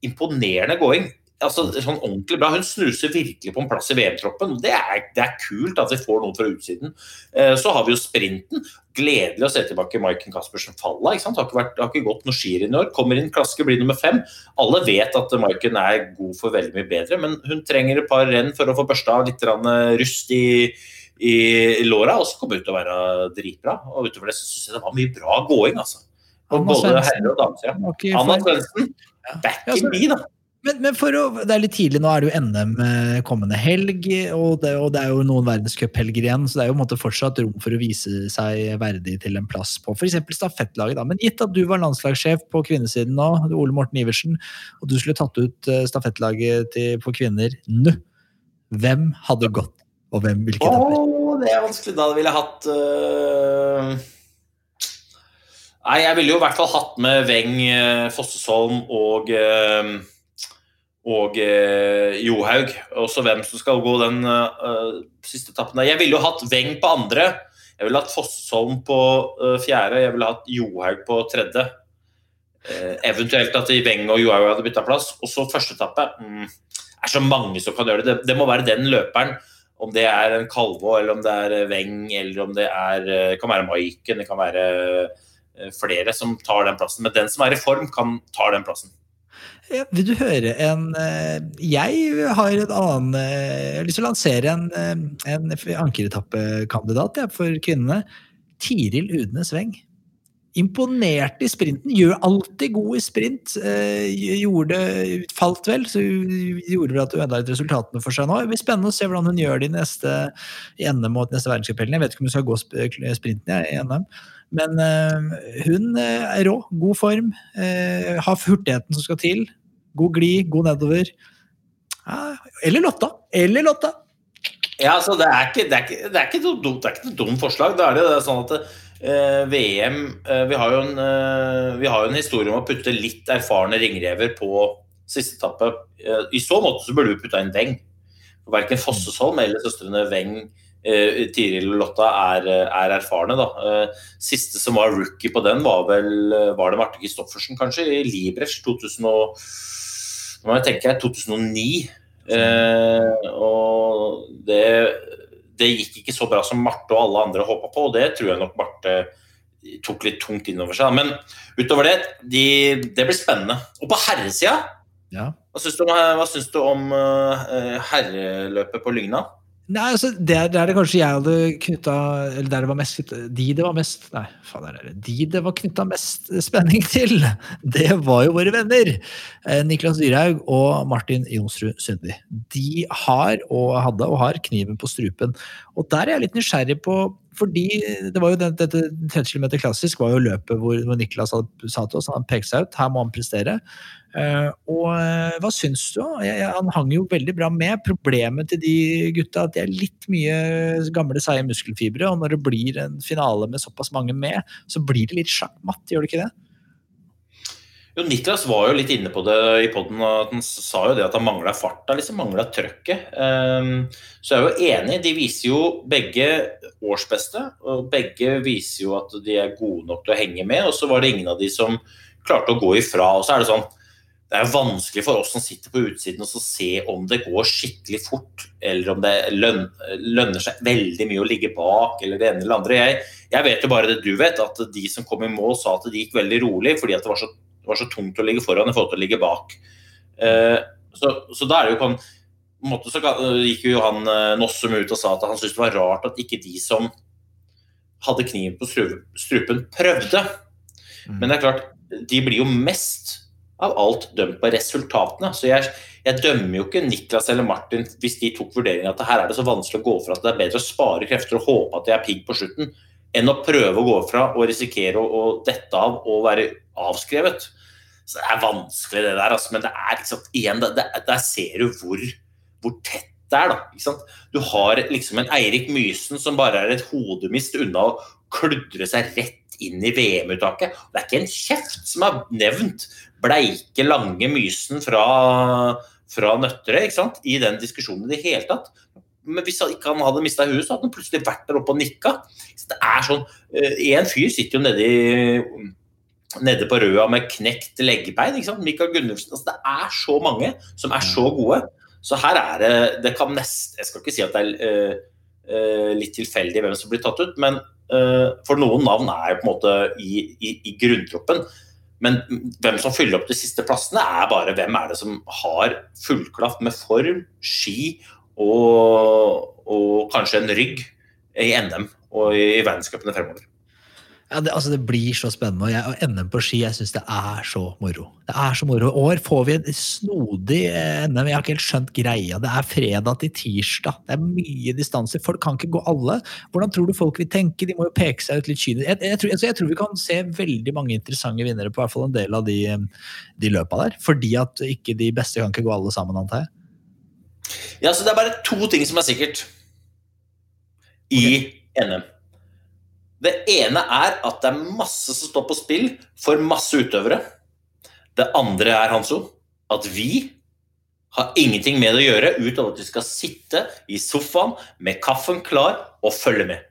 Imponerende gåing. Altså, sånn ordentlig bra. Hun snuser virkelig på en plass i VM-troppen. Det, det, er kult at vi får noen fra utsiden. Eh, så har vi jo sprinten. Gledelig å se tilbake Maiken Caspersen Falla. Ikke sant? Har ikke, vært, har ikke gått noe skirenn i år. Kommer inn klaske, blir nummer fem. Alle vet at Maiken er god for veldig mye bedre, men hun trenger et par renn for å få børsta litt rust i, i låra, og så kom det ut til å være dritbra. Og utover det så syns jeg det var mye bra gåing, altså. På både herre- og damesida. Anna Svendsen, back in me, da. Men, men å, det er litt tidlig, nå er det jo NM eh, kommende helg, og det, og det er jo noen verdenscuphelger igjen, så det er jo fortsatt rom for å vise seg verdig til en plass på f.eks. stafettlaget. Da. Men gitt at du var landslagssjef på kvinnesiden nå, Ole Morten Iversen, og du skulle tatt ut eh, stafettlaget til, på kvinner nå, hvem hadde gått og hvem, hvilke etapper? Oh, det er vanskelig. Da ville jeg hatt uh... Nei, jeg ville jo i hvert fall hatt med Weng, uh, Fossesholm og uh, og Johaug. Også hvem som skal gå den siste etappen. Jeg ville jo hatt Weng på andre. Jeg ville hatt Fossesholm på fjerde. Jeg ville hatt Johaug på tredje. eventuelt at Weng og Johaug hadde bytta plass. Og så første etappe. Mm, er så mange som kan gjøre det. det. Det må være den løperen om det er en Kalvå, eller om det er Weng, eller om det er, det kan være Maiken, det kan være eh, flere som tar den plassen. Men den som er i form, kan ta den plassen. Ja, vil du høre en eh, Jeg har en annen Jeg har lyst til å lansere en, en ankeretappekandidat for kvinnene. Tiril Udnes Weng imponert i sprinten. Gjør alltid god i sprint. Eh, gjorde Falt vel, så gjorde det at hun enda litt resultatene for seg nå. Det blir spennende å se hvordan hun gjør det i neste i NM og neste verdenscuphelgen. Jeg vet ikke om hun skal gå sprinten i NM. Men uh, hun eh, er rå. God form. Har hurtigheten som skal til. God glid, god nedover. Ja, eller Lotta. Eller Lotta. Ja, altså, det er ikke, det dumt, noe dumt forslag. Da er det, det er sånn at eh, VM eh, vi, har jo en, eh, vi har jo en historie om å putte litt erfarne ringrever på siste etappe. Eh, I så måte så burde vi putta inn Weng. Verken Fossesholm eller søstrene Weng, eh, Tiril og Lotta, er, er erfarne. da. Eh, siste som var rookie på den, var vel var det Marte Christoffersen, kanskje, i Libres 2000 og, nå må jeg tenke, 2009. Eh, og det, det gikk ikke så bra som Marte og alle andre håpa på, og det tror jeg nok Marte tok litt tungt innover seg. Men utover det, de, det blir spennende. Og på herresida, Ja. hva syns du, om- hva syns du om eh, herreløpet på Lygna? Nei, altså, der, der det kanskje jeg hadde knytta Eller der det var mest De det var mest Nei, faen er det De det var knytta mest spenning til, det var jo våre venner. Eh, Niklas Dyrhaug og Martin Jonsrud Sundby. De har, og hadde, og har kniven på strupen. Og der er jeg litt nysgjerrig på fordi det var jo den, dette 30 km klassisk var jo løpet hvor, hvor Niklas hadde, sa til oss han pekte seg ut, her må han prestere. Uh, og uh, hva syns du? Jeg, jeg, han hang jo veldig bra med. Problemet til de gutta er at de er litt mye gamle, seige muskelfibre. Og når det blir en finale med såpass mange med, så blir det litt sjakkmatt, gjør det ikke det? Jo, Niklas var jo litt inne på det i poden. Han sa jo det at han mangla farta, liksom mangla trøkket. Um, så jeg er jo enig. De viser jo begge årsbeste, og begge viser jo at de er gode nok til å henge med. Og så var det ingen av de som klarte å gå ifra. Og så er det sånn det er vanskelig for oss som sitter på utsiden å se om det går skikkelig fort, eller om det løn, lønner seg veldig mye å ligge bak, eller det ene eller andre. Jeg, jeg vet jo bare det du vet, at de som kom i mål sa at det gikk veldig rolig, fordi at det var så, det var så tungt å ligge foran i forhold til å ligge bak. Eh, så, så da er det jo på en måte så gikk jo han eh, Nossum ut og sa at han syntes det var rart at ikke de som hadde kniven på strupen, prøvde. Men det er klart, de blir jo mest av alt dømt på resultatene. Så jeg, jeg, dømmer jo ikke Niklas eller Martin hvis de tok vurderingen at her er det så vanskelig å gå fra at det er bedre å spare krefter og håpe at de er pigg på slutten, enn å prøve å gå fra og risikere å, å dette av og være avskrevet. Så det er vanskelig det der, altså. Men det er liksom igjen, det, det, Der ser du hvor, hvor tett det er, da. Ikke sant? Du har liksom en Eirik Mysen som bare er et hodemist unna å kludre seg rett inn i VM-uttaket. Det er ikke en kjeft som er nevnt bleike, lange Mysen fra, fra Nøtterøy ikke sant? i den diskusjonen i det hele tatt. Men hvis han ikke hadde mista huet, så hadde han plutselig vært der oppe og nikka. Så det er sånn, En fyr sitter jo nedi nede på Røa med knekt sant? Mikael Gunnufsen. Altså, det er så mange som er så gode. Så her er det Det kan nest, Jeg skal ikke si at det er uh, litt tilfeldig hvem som blir tatt ut, men uh, for noen navn er på en måte i, i, i grunntroppen. Men hvem som fyller opp de siste plassene, er bare hvem er det som har fullklaff med form, ski og, og kanskje en rygg i NM og i, i verdenscupene fremover. Ja, det, altså det blir så spennende. og jeg, NM på ski, jeg syns det er så moro. Det er så moro. I år får vi en snodig NM. Jeg har ikke helt skjønt greia. Det er fredag til tirsdag. Det er mye distanser. Folk kan ikke gå alle. Hvordan tror du folk vil tenke? De må jo peke seg ut litt kynisk. Jeg, jeg, tror- altså jeg tror vi kan se veldig mange interessante vinnere på hvert fall en del av de, de løpa der. Fordi at ikke de beste kan ikke gå alle sammen, antar jeg. Ja, så Det er bare to ting som er sikkert i NM. Det ene er at det er masse som står på spill for masse utøvere. Det andre er, Hanso, at vi har ingenting med det å gjøre utover at vi skal sitte i sofaen med kaffen klar og følge med.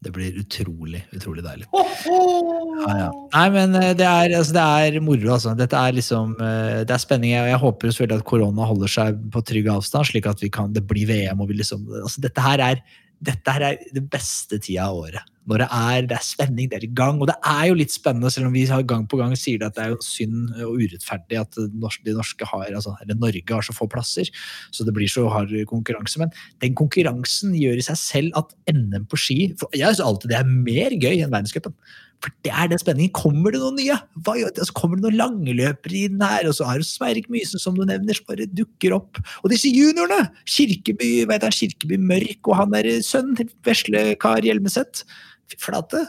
Det blir utrolig, utrolig deilig. Ja, ja. Nei, men eh, det er, altså, det er moro, altså. Dette er liksom eh, Det er spenning. og Jeg håper selvfølgelig at korona holder seg på trygg avstand, slik at vi kan, det blir VM. og vi liksom, altså, dette her er dette her er det beste tida av året. Når det er, det er spenning, det er i gang. Og det er jo litt spennende, selv om vi gang på gang sier det at det er jo synd og urettferdig at de norske har, altså, eller Norge har så få plasser. Så det blir så hard konkurranse. Men den konkurransen gjør i seg selv at NM på ski for Jeg syns alltid det er mer gøy enn verdenscupen. For det er den spenningen. Kommer det noen nye? Hva? Altså, kommer det noen langløpere inn her? Og så har du Sverre Mysen, som du nevner, som bare dukker opp. Og disse juniorene! Kirkeby, heter han, Kirkeby Mørk, og han derre sønnen til Veslekar Hjelmeset. Fy flate.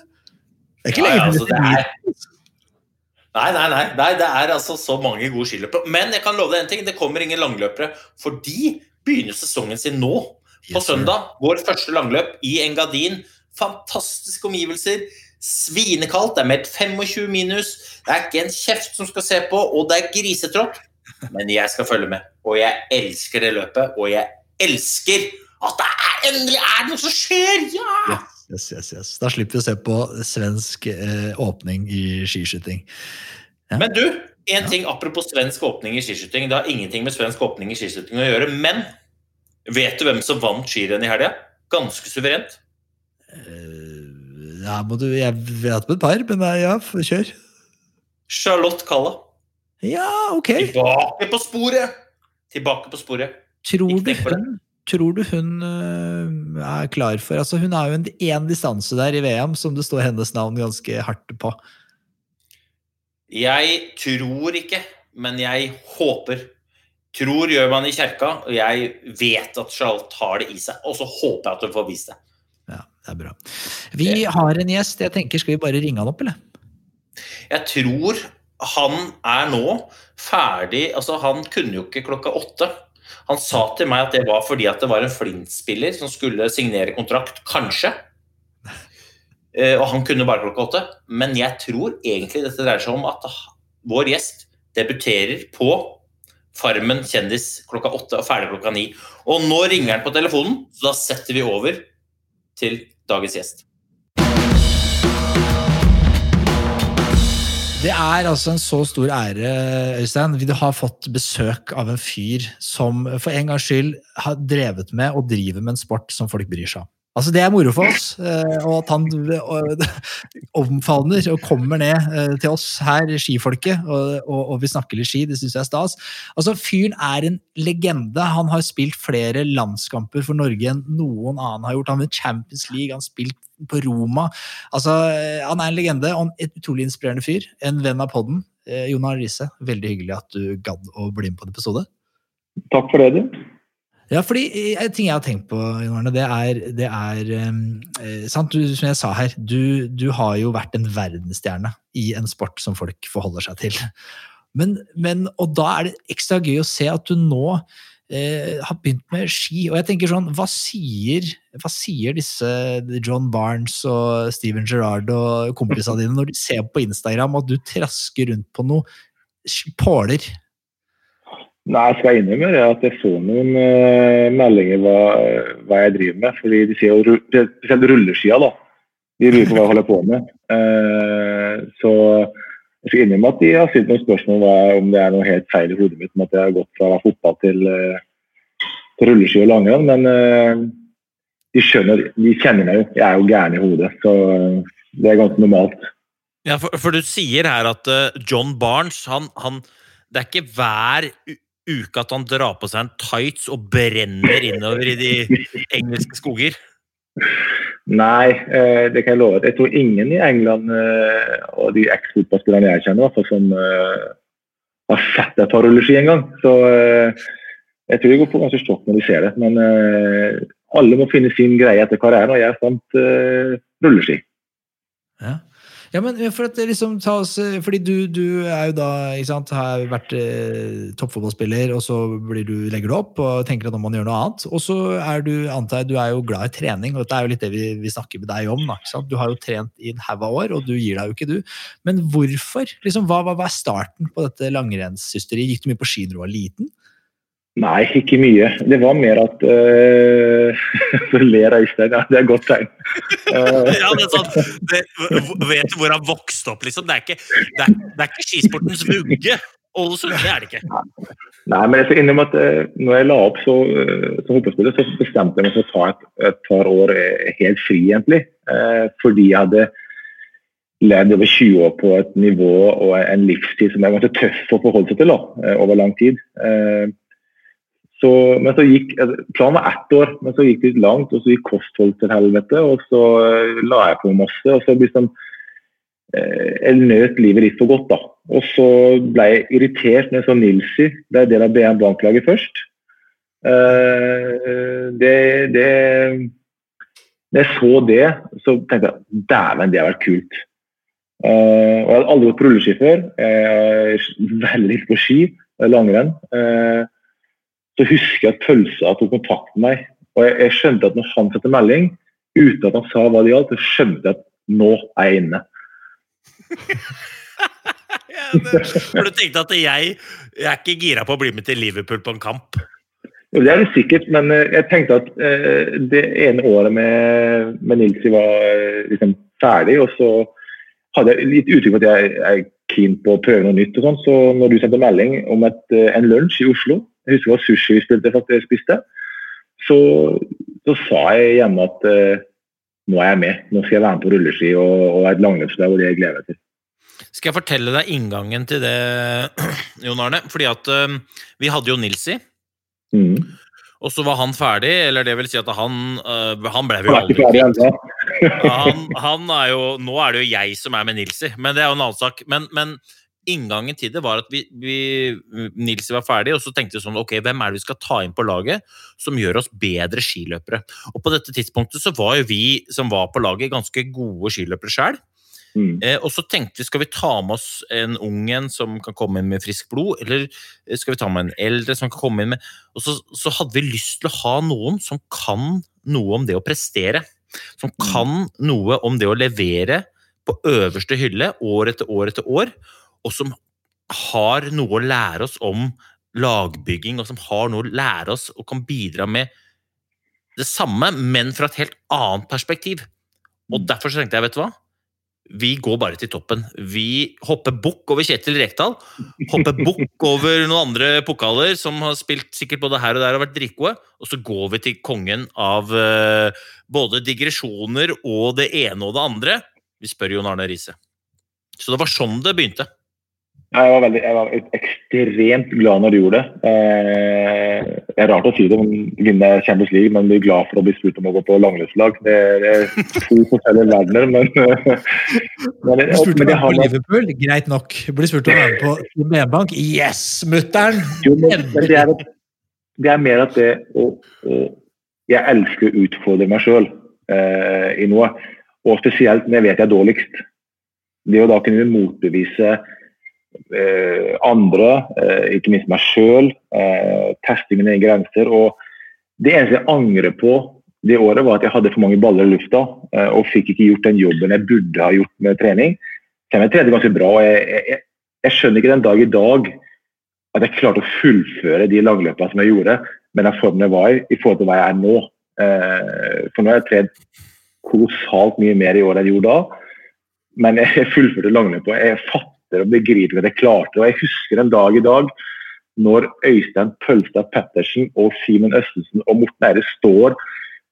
Det er ikke Ja, ja, lenge altså, det det er- Nei, nei, nei, nei, det er altså så mange gode skiløpere. Men jeg kan love deg en ting, det kommer ingen langløpere. For de begynner sesongen sin nå. På søndag Vår første langløp i Engadin. Fantastiske omgivelser. Svinekaldt, det er meldt 25 minus, det er ikke en kjeft som skal se på, og det er grisetrått. Men jeg skal følge med, og jeg elsker det løpet, og jeg elsker at det er endelig er noe som skjer! Ja! Yes, yes, yes. Da slipper vi å se på svensk eh, åpning i skiskyting. Ja. Men du, en ting apropos svensk åpning i skiskyting. Det har ingenting med svensk åpning i skiskyting å gjøre, men vet du hvem som vant skirennet i helga? Ganske suverent. Eh, ja, må du, jeg vet på et par, men ja, kjør. Charlotte Calla. Ja, ok. Tilbake på sporet! Tilbake på sporet. Tror du hun, tror du hun øh, er klar for altså Hun har jo en én distanse der i VM som det står hennes navn ganske hardt på. Jeg tror ikke, men jeg håper. Tror gjør man i kjerka, og jeg vet at Charlotte har det i seg. Og så håper jeg at hun får vist det. Det er bra. Vi har en gjest. jeg tenker Skal vi bare ringe han opp, eller? Jeg tror han er nå ferdig Altså, han kunne jo ikke klokka åtte. Han sa til meg at det var fordi at det var en Flint-spiller som skulle signere kontrakt, kanskje. Eh, Og han kunne bare klokka åtte. Men jeg tror egentlig dette dreier seg om at vår gjest debuterer på Farmen kjendis klokka åtte og ferdig klokka ni. Og nå ringer han på telefonen, så da setter vi over til dagens gjest. Det er altså en så stor ære, Øystein. Vi har fått besøk av en fyr som for en gangs skyld har drevet med og driver med en sport som folk bryr seg om. Altså Det er moro for oss, eh, og at han eh, omfavner og kommer ned eh, til oss her, skifolket, og, og, og vi snakker litt ski. Det syns jeg er stas. Altså Fyren er en legende. Han har spilt flere landskamper for Norge enn noen annen har gjort. Han har vunnet Champions League, han har spilt på Roma. Altså, Han er en legende og en utrolig inspirerende fyr. En venn av podden. Jon Riise, veldig hyggelig at du gadd å bli med på en episode. Takk for det, du. Ja, fordi eh, En ting jeg har tenkt på, det er, det er eh, sant, du, Som jeg sa her, du, du har jo vært en verdensstjerne i en sport som folk forholder seg til. Men, men, og da er det ekstra gøy å se at du nå eh, har begynt med ski. Og jeg tenker sånn, hva sier, hva sier disse John Barnes og Steven Gerrard og kompisene dine når de ser på Instagram at du trasker rundt på noe påler? Nei, jeg skal innrømme det at jeg får noen uh, meldinger hva, hva jeg driver med. fordi de sier jo spesielt rulleskia, da. De lurer på hva jeg holder på med. Uh, så jeg skal innrømme at de har stilt noen spørsmål om, det er noe helt feil i hodet mitt om at jeg har gått fra fotball til, uh, til rulleski og langrenn. Men de skjønner, de kjenner meg jo. Jeg er jo gæren i hodet, så det er ganske normalt. Ja, for, for du sier her at John Barnes han, han, Det er ikke hver uke at han drar på seg en tights og brenner innover i de engelske skoger. Nei, eh, det kan jeg love. Jeg tror ingen i England eh, og de eks-fotballspillerne jeg kjenner, hvert som eh, har sett et par rulleski en gang. Så eh, jeg tror de går på ganske sjokk når de ser det. Men eh, alle må finne sin greie etter karrieren, og jeg fant eh, rulleski. Ja. Ja, men for at liksom ta oss Fordi du, du er jo da ikke sant, har vært eh, toppfotballspiller, og så du, legger du opp og tenker at nå må man gjøre noe annet. Og så er du antar jeg, du er jo glad i trening, og dette er jo litt det vi, vi snakker med deg om. Ikke sant? Du har jo trent i en haug av år, og du gir deg jo ikke, du. Men hvorfor? Liksom, hva, hva, hva er starten på dette langrennshysteriet? Gikk du mye på ski da du var liten? Nei, ikke mye. Det var mer at uh, Så ler Øystein. Ja, det er et godt tegn. Ja, det er sånn, det, vet du hvor han vokste opp, liksom? Det er ikke, det er, det er ikke skisportens vugge. Ålesund, det er det ikke. Nei, men jeg skal innrømme at eh, når jeg la opp så, eh, som fotballspiller, så bestemte jeg meg for å ta et, et par år eh, helt fri, egentlig. Fordi jeg hadde levd over 20 år på et nivå og en livstid som jeg ganske tøff å forholde seg til da, over lang tid. Eh, så, men så gikk, eh, Planen var ett år, men så gikk det litt langt, og så gikk kosthold til helvete. Og så eh, la jeg på masse. og så liksom eh, Jeg nøt livet litt for godt, da. Og så ble jeg irritert når jeg så Nilsi ble del av BM Bank-laget først. Det, det Når jeg så det, så tenkte jeg dæven, det har vært kult. Og Jeg hadde aldri gått på rulleski før. Jeg er veldig på ski, langrenn. Eh, så husker jeg at Pølsa tok kontakt med meg. Og jeg, jeg skjønte at når han sendte melding, uten at han sa hva det gjaldt, så skjønte jeg at nå er jeg inne. Ja, det- For du tenkte at jeg, jeg er ikke gira på å bli med til Liverpool på en kamp? Jo, Det er det sikkert, men eh, jeg tenkte at eh, det ene året med, med Nilsi var eh, liksom ferdig, og så hadde jeg litt uttrykk for at jeg er keen på å prøve noe nytt. og sånn, Så når du sendte melding om et, eh, en lunsj i Oslo, jeg husker det var sushi vi spilte, faktisk, spiste, så, så sa jeg hjemme at eh, nå er jeg med. Nå skal jeg være med på rulleski og, og et langløpslag, og det gleder jeg meg til. Skal jeg fortelle deg inngangen til det, Jon Arne? Fordi at uh, vi hadde jo Nilsi, Mm. og så var han ferdig, eller det vil si at han uh, Han ble jo aldri ferdig han, han er jo, Nå er det jo jeg som er med Nilsi, men det er jo en annen sak. Men, men inngangen til det var at vi, vi, Nils var ferdig, og så tenkte vi sånn Ok, hvem er det vi skal ta inn på laget som gjør oss bedre skiløpere? Og på dette tidspunktet så var jo vi som var på laget, ganske gode skiløpere sjøl. Mm. Eh, og så tenkte vi, skal vi ta med oss en ung en som kan komme inn med friskt blod, eller eh, skal vi ta med en eldre som kan komme inn med Og så, så hadde vi lyst til å ha noen som kan noe om det å prestere. Som kan noe om det å levere på øverste hylle år etter år etter år, og som har noe å lære oss om lagbygging, og som har noe å lære oss og kan bidra med det samme, men fra et helt annet perspektiv. Og derfor så tenkte jeg, vet du hva? Vi går bare til toppen. Vi hopper bukk over Kjetil Rekdal. Hopper bukk over noen andre pokaler som har spilt sikkert både her og der og vært dritgode. Og så går vi til kongen av uh, både digresjoner og det ene og det andre. Vi spør Jon Arne Riise. Så det var sånn det begynte. Jeg var, veldig, jeg var ekstremt glad når du gjorde det. Eh, det er rart å si det, men vinne Champions League, men bli glad for å bli spurt om å gå på langrennslag. Det, det er to forskjellige verdener, men, men, Blir spurt om å være på Liverpool, greit nok. Blir spurt om å være på Medbank, yes, mutter'n! Det, er, det er mer at det å, å Jeg elsker å utfordre meg sjøl eh, i noe. Og spesielt når jeg vet jeg er dårligst. Det å da kunne motbevise eh, andre, eh, ikke minst meg sjøl, eh, teste mine grenser. Og det eneste jeg angrer på det året, var at jeg hadde for mange baller i lufta eh, og fikk ikke gjort den jobben jeg burde ha gjort med trening. Selv jeg trente ganske bra. og jeg, jeg, jeg skjønner ikke den dag i dag at jeg klarte å fullføre de langløpene som jeg gjorde, med den formen jeg var i, i forhold til hva jeg er nå. Eh, for nå har jeg trent kolossalt mye mer i år enn jeg gjorde da. Men jeg fullførte langløpet, jeg fatter og begriper at jeg klarte det. Og jeg husker en dag i dag når Øystein Pølstad Pettersen og Simen Østensen og Morten Eire står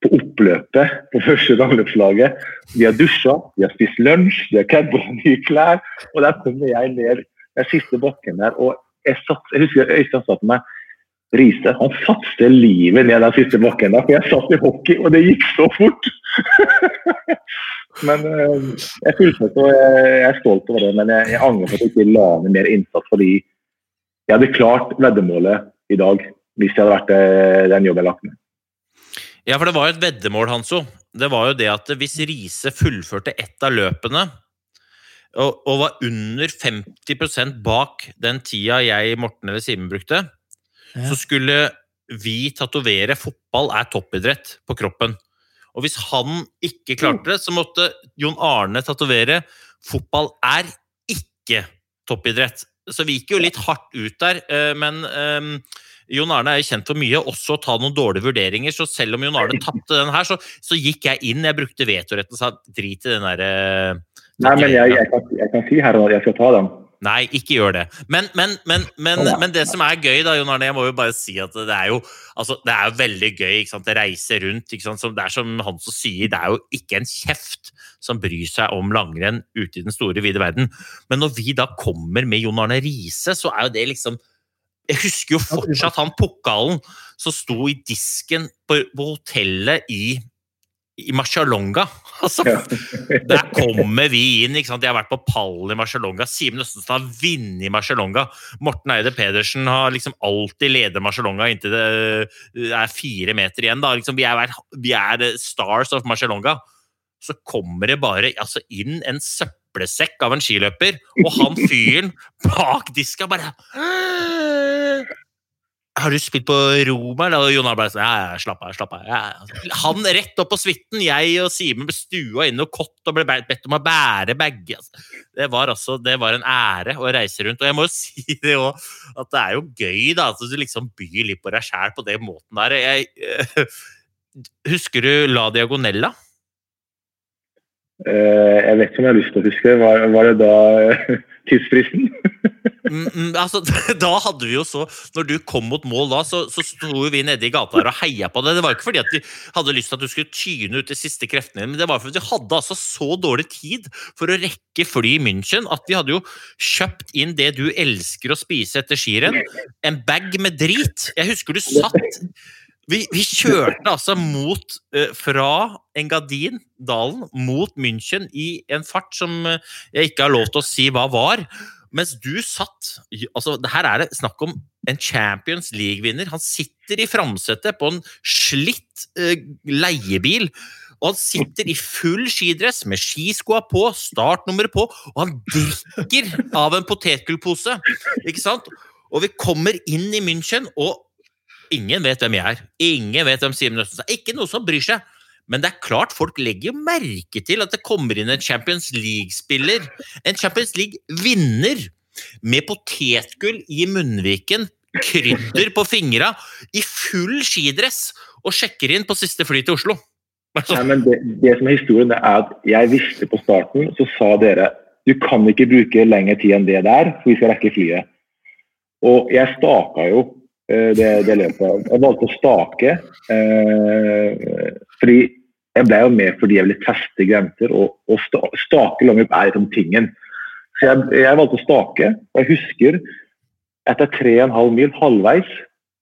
på oppløpet på første langløpslaget. De har dusja, de har spist lunsj, de har på nye klær. Og der kommer jeg ned den siste bakken der, og jeg, satt, jeg husker Øystein sa til meg Riise, han satste livet ned den siste bakken der, for jeg satt i hockey, og det gikk så fort! men eh, jeg fullførte, og jeg, jeg er stolt over det. Men jeg, jeg angrer på at jeg ikke la ned mer innsats, fordi jeg hadde klart veddemålet i dag hvis jeg hadde vært eh, den jobben jeg lagt ned. Ja, for det var jo et veddemål, Hanso. Det var jo det at hvis Riise fullførte ett av løpene, og, og var under 50% bak den tida jeg, Morten eller Simen brukte. Så skulle vi tatovere 'fotball er toppidrett' på kroppen. Og hvis han ikke klarte det, så måtte Jon Arne tatovere 'fotball er ikke toppidrett'. Så vi gikk jo litt hardt ut der, eh, men eh, Jon Arne er jo kjent for mye, også å ta noen dårlige vurderinger. Så selv om Jon Arne tapte den her, så, så gikk jeg inn. Jeg brukte vetoretten og sa drit i den derre Nei, men jeg, jeg, kan, jeg kan si her at jeg skal ta den. Nei, ikke gjør det. Men, men, men, men, men det som er gøy, da, Jon Arne, jeg må jo bare si at det er jo altså, det er jo veldig gøy ikke sant? å reise rundt. Ikke sant? Som, det er som han som sier, det er jo ikke en kjeft som bryr seg om langrenn ute i den store, vide verden. Men når vi da kommer med Jon Arne Riise, så er jo det liksom Jeg husker jo fortsatt han pokalen som sto i disken på, på hotellet i i Marcialonga. Altså, der kommer vi inn. ikke sant? Jeg har vært på pallen i Marcialonga. Simen Østensen har vunnet i Marcialonga. Morten Eide Pedersen har liksom alltid ledet Marcialonga inntil det eh, er fire meter igjen. da. Liksom, vi, er, vi er stars of Marcialonga. Så kommer det bare altså, inn en søppelsekk av en skiløper, og han fyren bak diska bare har du spilt på Roma? Og Jon Arne sånn Ja, ja, slapp av. slapp av. Ja. Han rett opp på suiten. Jeg og Simen ble stua inn og kott og ble bedt om å bære bager. Altså. Det var altså, det var en ære å reise rundt. Og jeg må jo si det òg, at det er jo gøy da, at du liksom byr litt på deg sjæl på den måten der. Jeg, øh, husker du La Diagonella? Eh, jeg vet ikke om jeg har lyst til å huske. Var, var det da eh, tidsfristen? Mm, mm, altså, da hadde vi jo så Når du kom mot mål da, så, så sto vi nede i gata der og heia på det. Det var ikke fordi at vi hadde lyst til at du skulle tyne ut de siste kreftene dine, men det var fordi vi hadde altså så dårlig tid for å rekke fly i München at vi hadde jo kjøpt inn det du elsker å spise etter skirenn. En bag med drit. Jeg husker du satt vi, vi, kjørte altså mot uh, fra Engadin, dalen, mot München i en fart som uh, jeg ikke har lov til å si hva var. Mens du satt altså Her er det snakk om en Champions League-vinner. Han sitter i framsetet på en slitt uh, leiebil. Og han sitter i full skidress med skiskoa på, startnummeret på, og han drikker av en potetgullpose. Ikke sant? Og vi kommer inn i München, og Ingen vet hvem jeg er. Ingen vet hvem Simen Østensen er. Ikke noe som bryr seg. Men det er klart folk legger merke til at det kommer inn en Champions League-spiller. En Champions League-vinner med potetgull i munnviken, krydder på fingra, i full skidress, og sjekker inn på siste fly til Oslo. Nei, men det, det, som er historien, det er at jeg visste på starten, så sa dere du kan ikke bruke lengre tid enn det der, for vi skal rekke flyet. Og jeg staka jo det, det løpet. Jeg valgte å stake. Eh, fordi jeg ble jo med fordi jeg ville teste grenser, og, og stake langløp er liksom tingen. Så jeg, jeg, valgte å stake, og jeg husker etter tre og en halv mil halvveis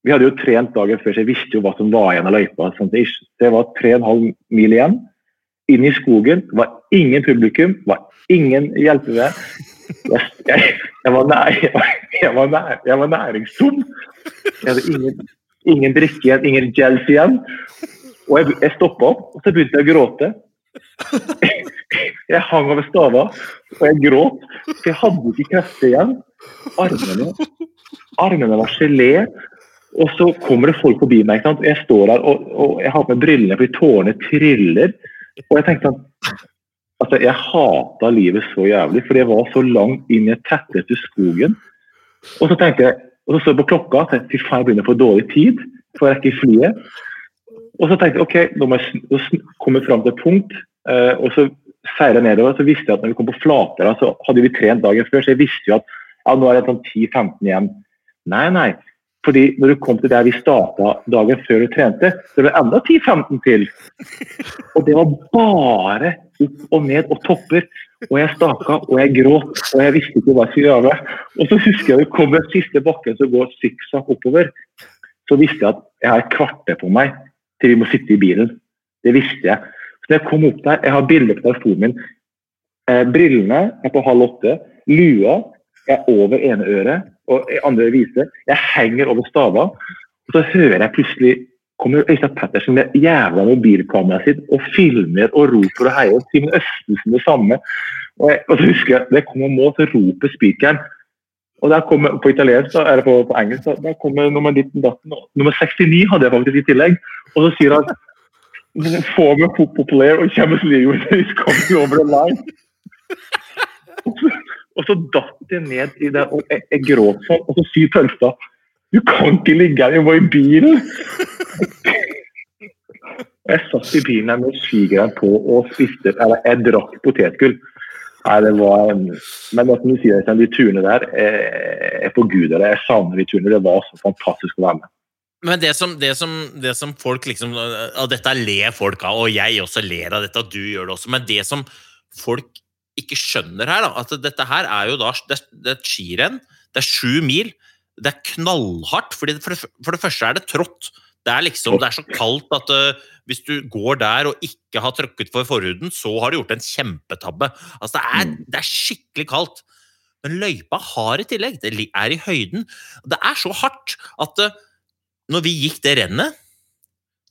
Vi hadde jo trent dagen før, så jeg visste jo hva som var igjen av løypa. Sånn det var tre og en halv mil igjen. Inn i skogen. Var ingen publikum, var ingen hjelpere. Jeg, jeg, jeg, var, nær, jeg, var, nær, var næringstom. Jeg hadde ingen, ingen drikke igjen, ingen gels igjen. Og jeg, jeg stoppa opp, og så begynte jeg å gråte. Jeg hang over staver, og jeg gråt. For jeg hadde ikke krefter igjen. Armene, armene var gelé. Og så kommer det folk forbi meg. og Jeg står der og, og jeg har på meg brillene fordi tårene triller. Og jeg tenkte sånn Altså, jeg hata livet så jævlig, for jeg var så langt inn i et i skogen. Og så tenkte jeg, og så så jeg på klokka tenkte fy faen, jeg begynner å få dårlig tid for jeg rekker flyet. Og så tenkte jeg ok, nå må jeg komme fram til et punkt, eh, og så seile nedover. Så visste jeg at når vi kom på Flatøra, så hadde vi trent dagen før, så jeg visste jo at ja, nå er det sånn 10-15 igjen. Nei, nei. Fordi når du kom til der vi starta dagen før du trente, så ble det enda 10-15 til. Og det var bare opp og ned og topper. Og jeg staka og jeg gråt og jeg visste ikke hva jeg skulle gjøre. Og så husker jeg det kom den siste bakken som går sikksakk oppover. Så visste jeg at jeg har et kvarter på meg til vi må sitte i bilen. Det visste jeg. Så jeg kom opp der, jeg har bilde på telefonen min. Eh, brillene er på halv åtte. Lua er over ene øret og andre viser. Jeg henger over staver. Og så hører jeg plutselig kommer Øystein Pettersen med jævla mobilkameraet sitt og filmer og roper og heier. Simen Østensen det samme. Og, jeg, og så husker jeg det kommer mål, så roper spikeren. Og der kommer, På italiensk, da, eller på, på engelsk, da, der kommer nummer 19 datten. Nummer 69 hadde jeg faktisk i tillegg. Og så sier han Former football player og Champions League is coming over the line. Og så, datt jeg ned i det, og jeg, jeg gråt sånn. Og så sier Tølstad Du kan ikke ligge her, vi må i bilen! Jeg satt i bilen her med skigreiene på og spiste Eller jeg drakk potetgull. Nei, det var Men som du sier, de turene der Jeg forguder det. Jeg savner de turene. Det var så fantastisk å være med. Men det som, det, som, det som, folk liksom Og dette ler folk av, og jeg også ler av dette, og du gjør det også, men det som folk ikke skjønner her, da, at dette her er jo da Det, er et skirenn, det er sju mil, det er knallhardt. fordi for det, for det første er det trått. Det er liksom, det er så kaldt at uh, hvis du går der og ikke har trøkket for forhuden, så har du gjort en kjempetabbe. Altså, det er, mm. det er skikkelig kaldt. Men løypa har i tillegg, det er i høyden. Det er så hardt at uh, når vi gikk det rennet,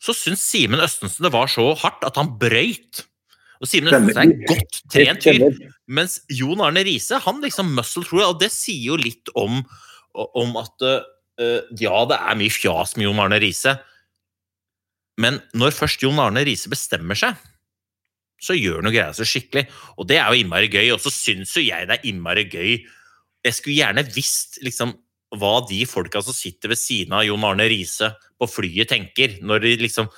så syntes Simen Østensen det var så hardt at han brøyt. Og Simen Østensen er en godt trent fyr. Mens Jon Arne Riise han liksom muscle through, og det sier jo litt om, om at uh, Ja, det er mye fjas med Jon Arne Riise, men når først Jon Arne Riise bestemmer seg, så gjør han jo greia seg skikkelig. Og det er jo innmari gøy. Og så syns jo jeg det er innmari gøy Jeg skulle gjerne visst liksom hva de folka som sitter ved siden av Jon Arne Riise på flyet, tenker. Når de liksom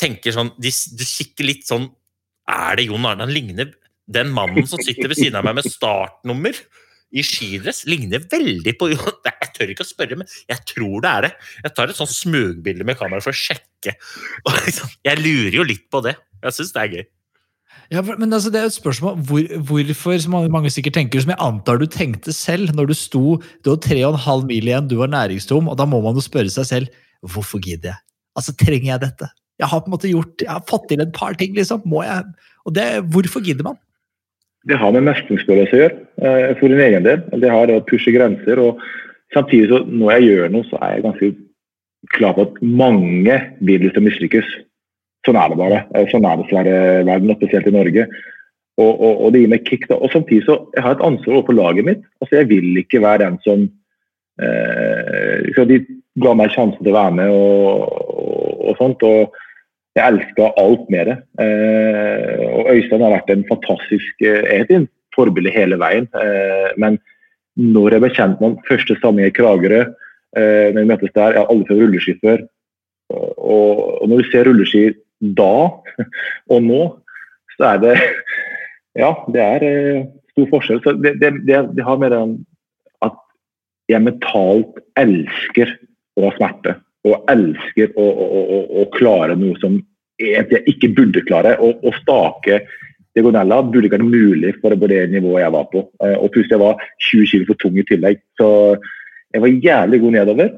tenker sånn De, de kikker litt sånn Er det Jon Arne? Han ligner Den mannen som sitter ved siden av meg med startnummer i skidress, ligner veldig på Jon Jeg tør ikke å spørre, men jeg tror det er det. Jeg tar et sånn smugbilde med kamera for å sjekke. Liksom, jeg lurer jo litt på det. Jeg syns det er gøy. Ja, men altså, det er et spørsmål hvor, hvorfor, som mange- sikkert tenker, som jeg antar du tenkte selv når du sto Du var tre og en halv mil igjen, du var næringstom, og da må man jo spørre seg selv hvorfor gidder jeg? Altså, trenger jeg dette? Jeg har på en måte gjort, jeg har fått til et par ting, liksom. Må jeg Og det, hvorfor gidder man? Det har med mestringsfølelse å gjøre, eh, for din egen del. Det har å pushe grenser. og Samtidig så når jeg gjør noe, så er jeg ganske klar på at mange vil til å mislykkes. Sånn er det bare. Eh, Sånn er dessverre verden, og spesielt i Norge. Og, og, og det gir meg kick. da. Og samtidig så jeg har et ansvar overfor laget mitt. Altså Jeg vil ikke være den som eh, De ga meg sjansen til å være med og, og, og sånt. og jeg elska alt med det. Eh, og Øystein har vært en fantastisk eh, forbilde hele veien. Eh, men når jeg ble kjent med ham, første samling i Kragerø, eh, når vi møttes der Jeg har aldri prøvd rulleski før. Og, når du ser rulleski da og nå, så er det Ja, det er stor forskjell. Så det, det, det har med den at jeg mentalt elsker å ha smerte. Og elsker å, å, å, å klare noe som jeg ikke burde klare. Å, stake diagonella burde ikke være mulig for det nivået jeg var på. Eh, Og plutselig jeg var 20 kg for tung i tillegg. Så jeg var jævlig god nedover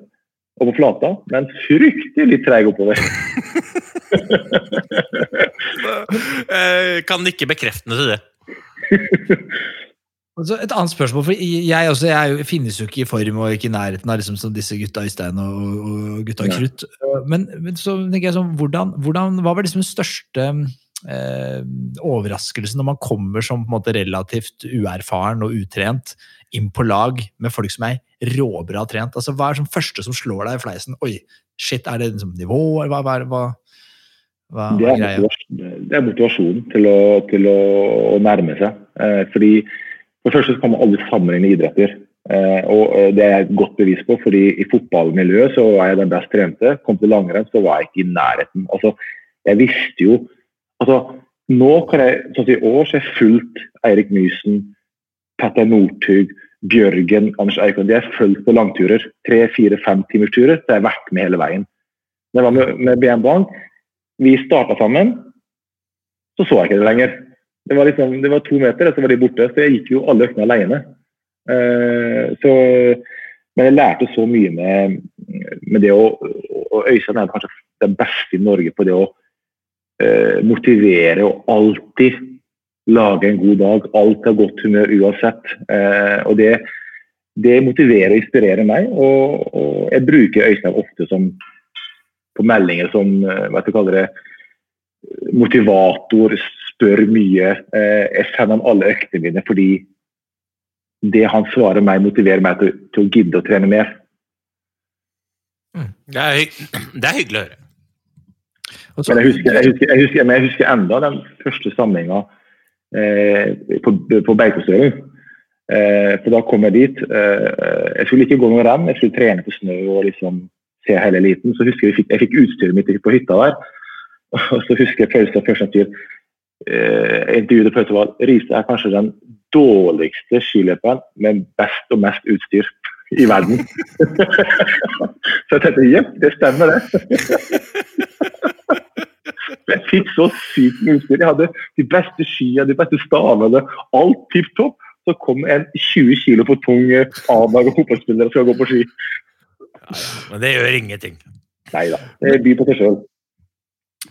og på flata, men fryktelig treig oppover. Eh, Kan nikke bekreftende til det. Altså, et annet spørsmål, for jeg, også, jeg finnes jo ikke i form og ikke i nærheten av liksom, disse gutta Øystein og, og gutta i Krutt. Men, men så tenker jeg sånn, hvordan, hvordan, hva var liksom den største eh, overraskelsen når man kommer som måte relativt uerfaren og utrent inn på lag med folk som er råbra trent? Altså, hva er det første som slår deg i fleisen? Oi, shit, er det liksom nivå? Hva, hva, hva, hva, det er motivasjonen til å, til å, å nærme seg. Eh, fordi For det første kan man aldri sammenligne idretter. Eh, og eh, Det er jeg godt bevis på, fordi i fotballmiljøet så var jeg den best trente. Kom til langrenn, så var jeg ikke i nærheten. Altså, Jeg visste jo altså, Nå kan jeg, sånn som i år så har jeg fulgt Eirik Mysen, Petter Northug, Bjørgen, Anders Eikon. De har fulgt på langturer. Tre, fire, fem timers turer. Så jeg har vært med hele veien. Når jeg var med, med BM Bang, vi starta sammen, så så jeg ikke det lenger. Det var, liksom, det var to meter, og så var de borte. Så jeg gikk jo alle øktene alene. Uh, så, men jeg lærte så mye med, med det å Og Øystein er kanskje den beste i Norge på det å uh, motivere og alltid lage en god dag. Alt har godt humør uansett. Uh, og det, det motiverer og inspirerer meg. Og, og jeg bruker Øystein ofte som på meldinger som hva skal jeg kalle det, motivator, spør mye. Eh, Jeg sender alle øktene mine fordi det han svarer meg, motiverer meg til, til å gidde å trene mer. Det er, det er hyggelig å høre. Og så- Men jeg husker, jeg husker, jeg husker, men jeg husker enda den første samlinga eh, på, på Beitostølen. Eh, for da kom jeg dit. Eh, jeg skulle ikke gå noen renn, jeg skulle trene på snø og liksom se hele eliten. Så husker jeg jeg fikk, jeg fikk utstyret mitt på hytta der. Og så husker jeg Pølsa først sier eh, intervjuet på var Riise er kanskje den dårligste skiløperen med best og mest utstyr i verden. så jeg tenkte jepp, det stemmer det. Jeg fikk så sykt mye utstyr. Jeg hadde de beste skia, de beste stavene, alt tipp topp. Så kom en 20 kilo for tung eh, A-lag og fotballspiller og skal gå på ski. Men det gjør ingenting. Nei da, det byr på seg sjøl.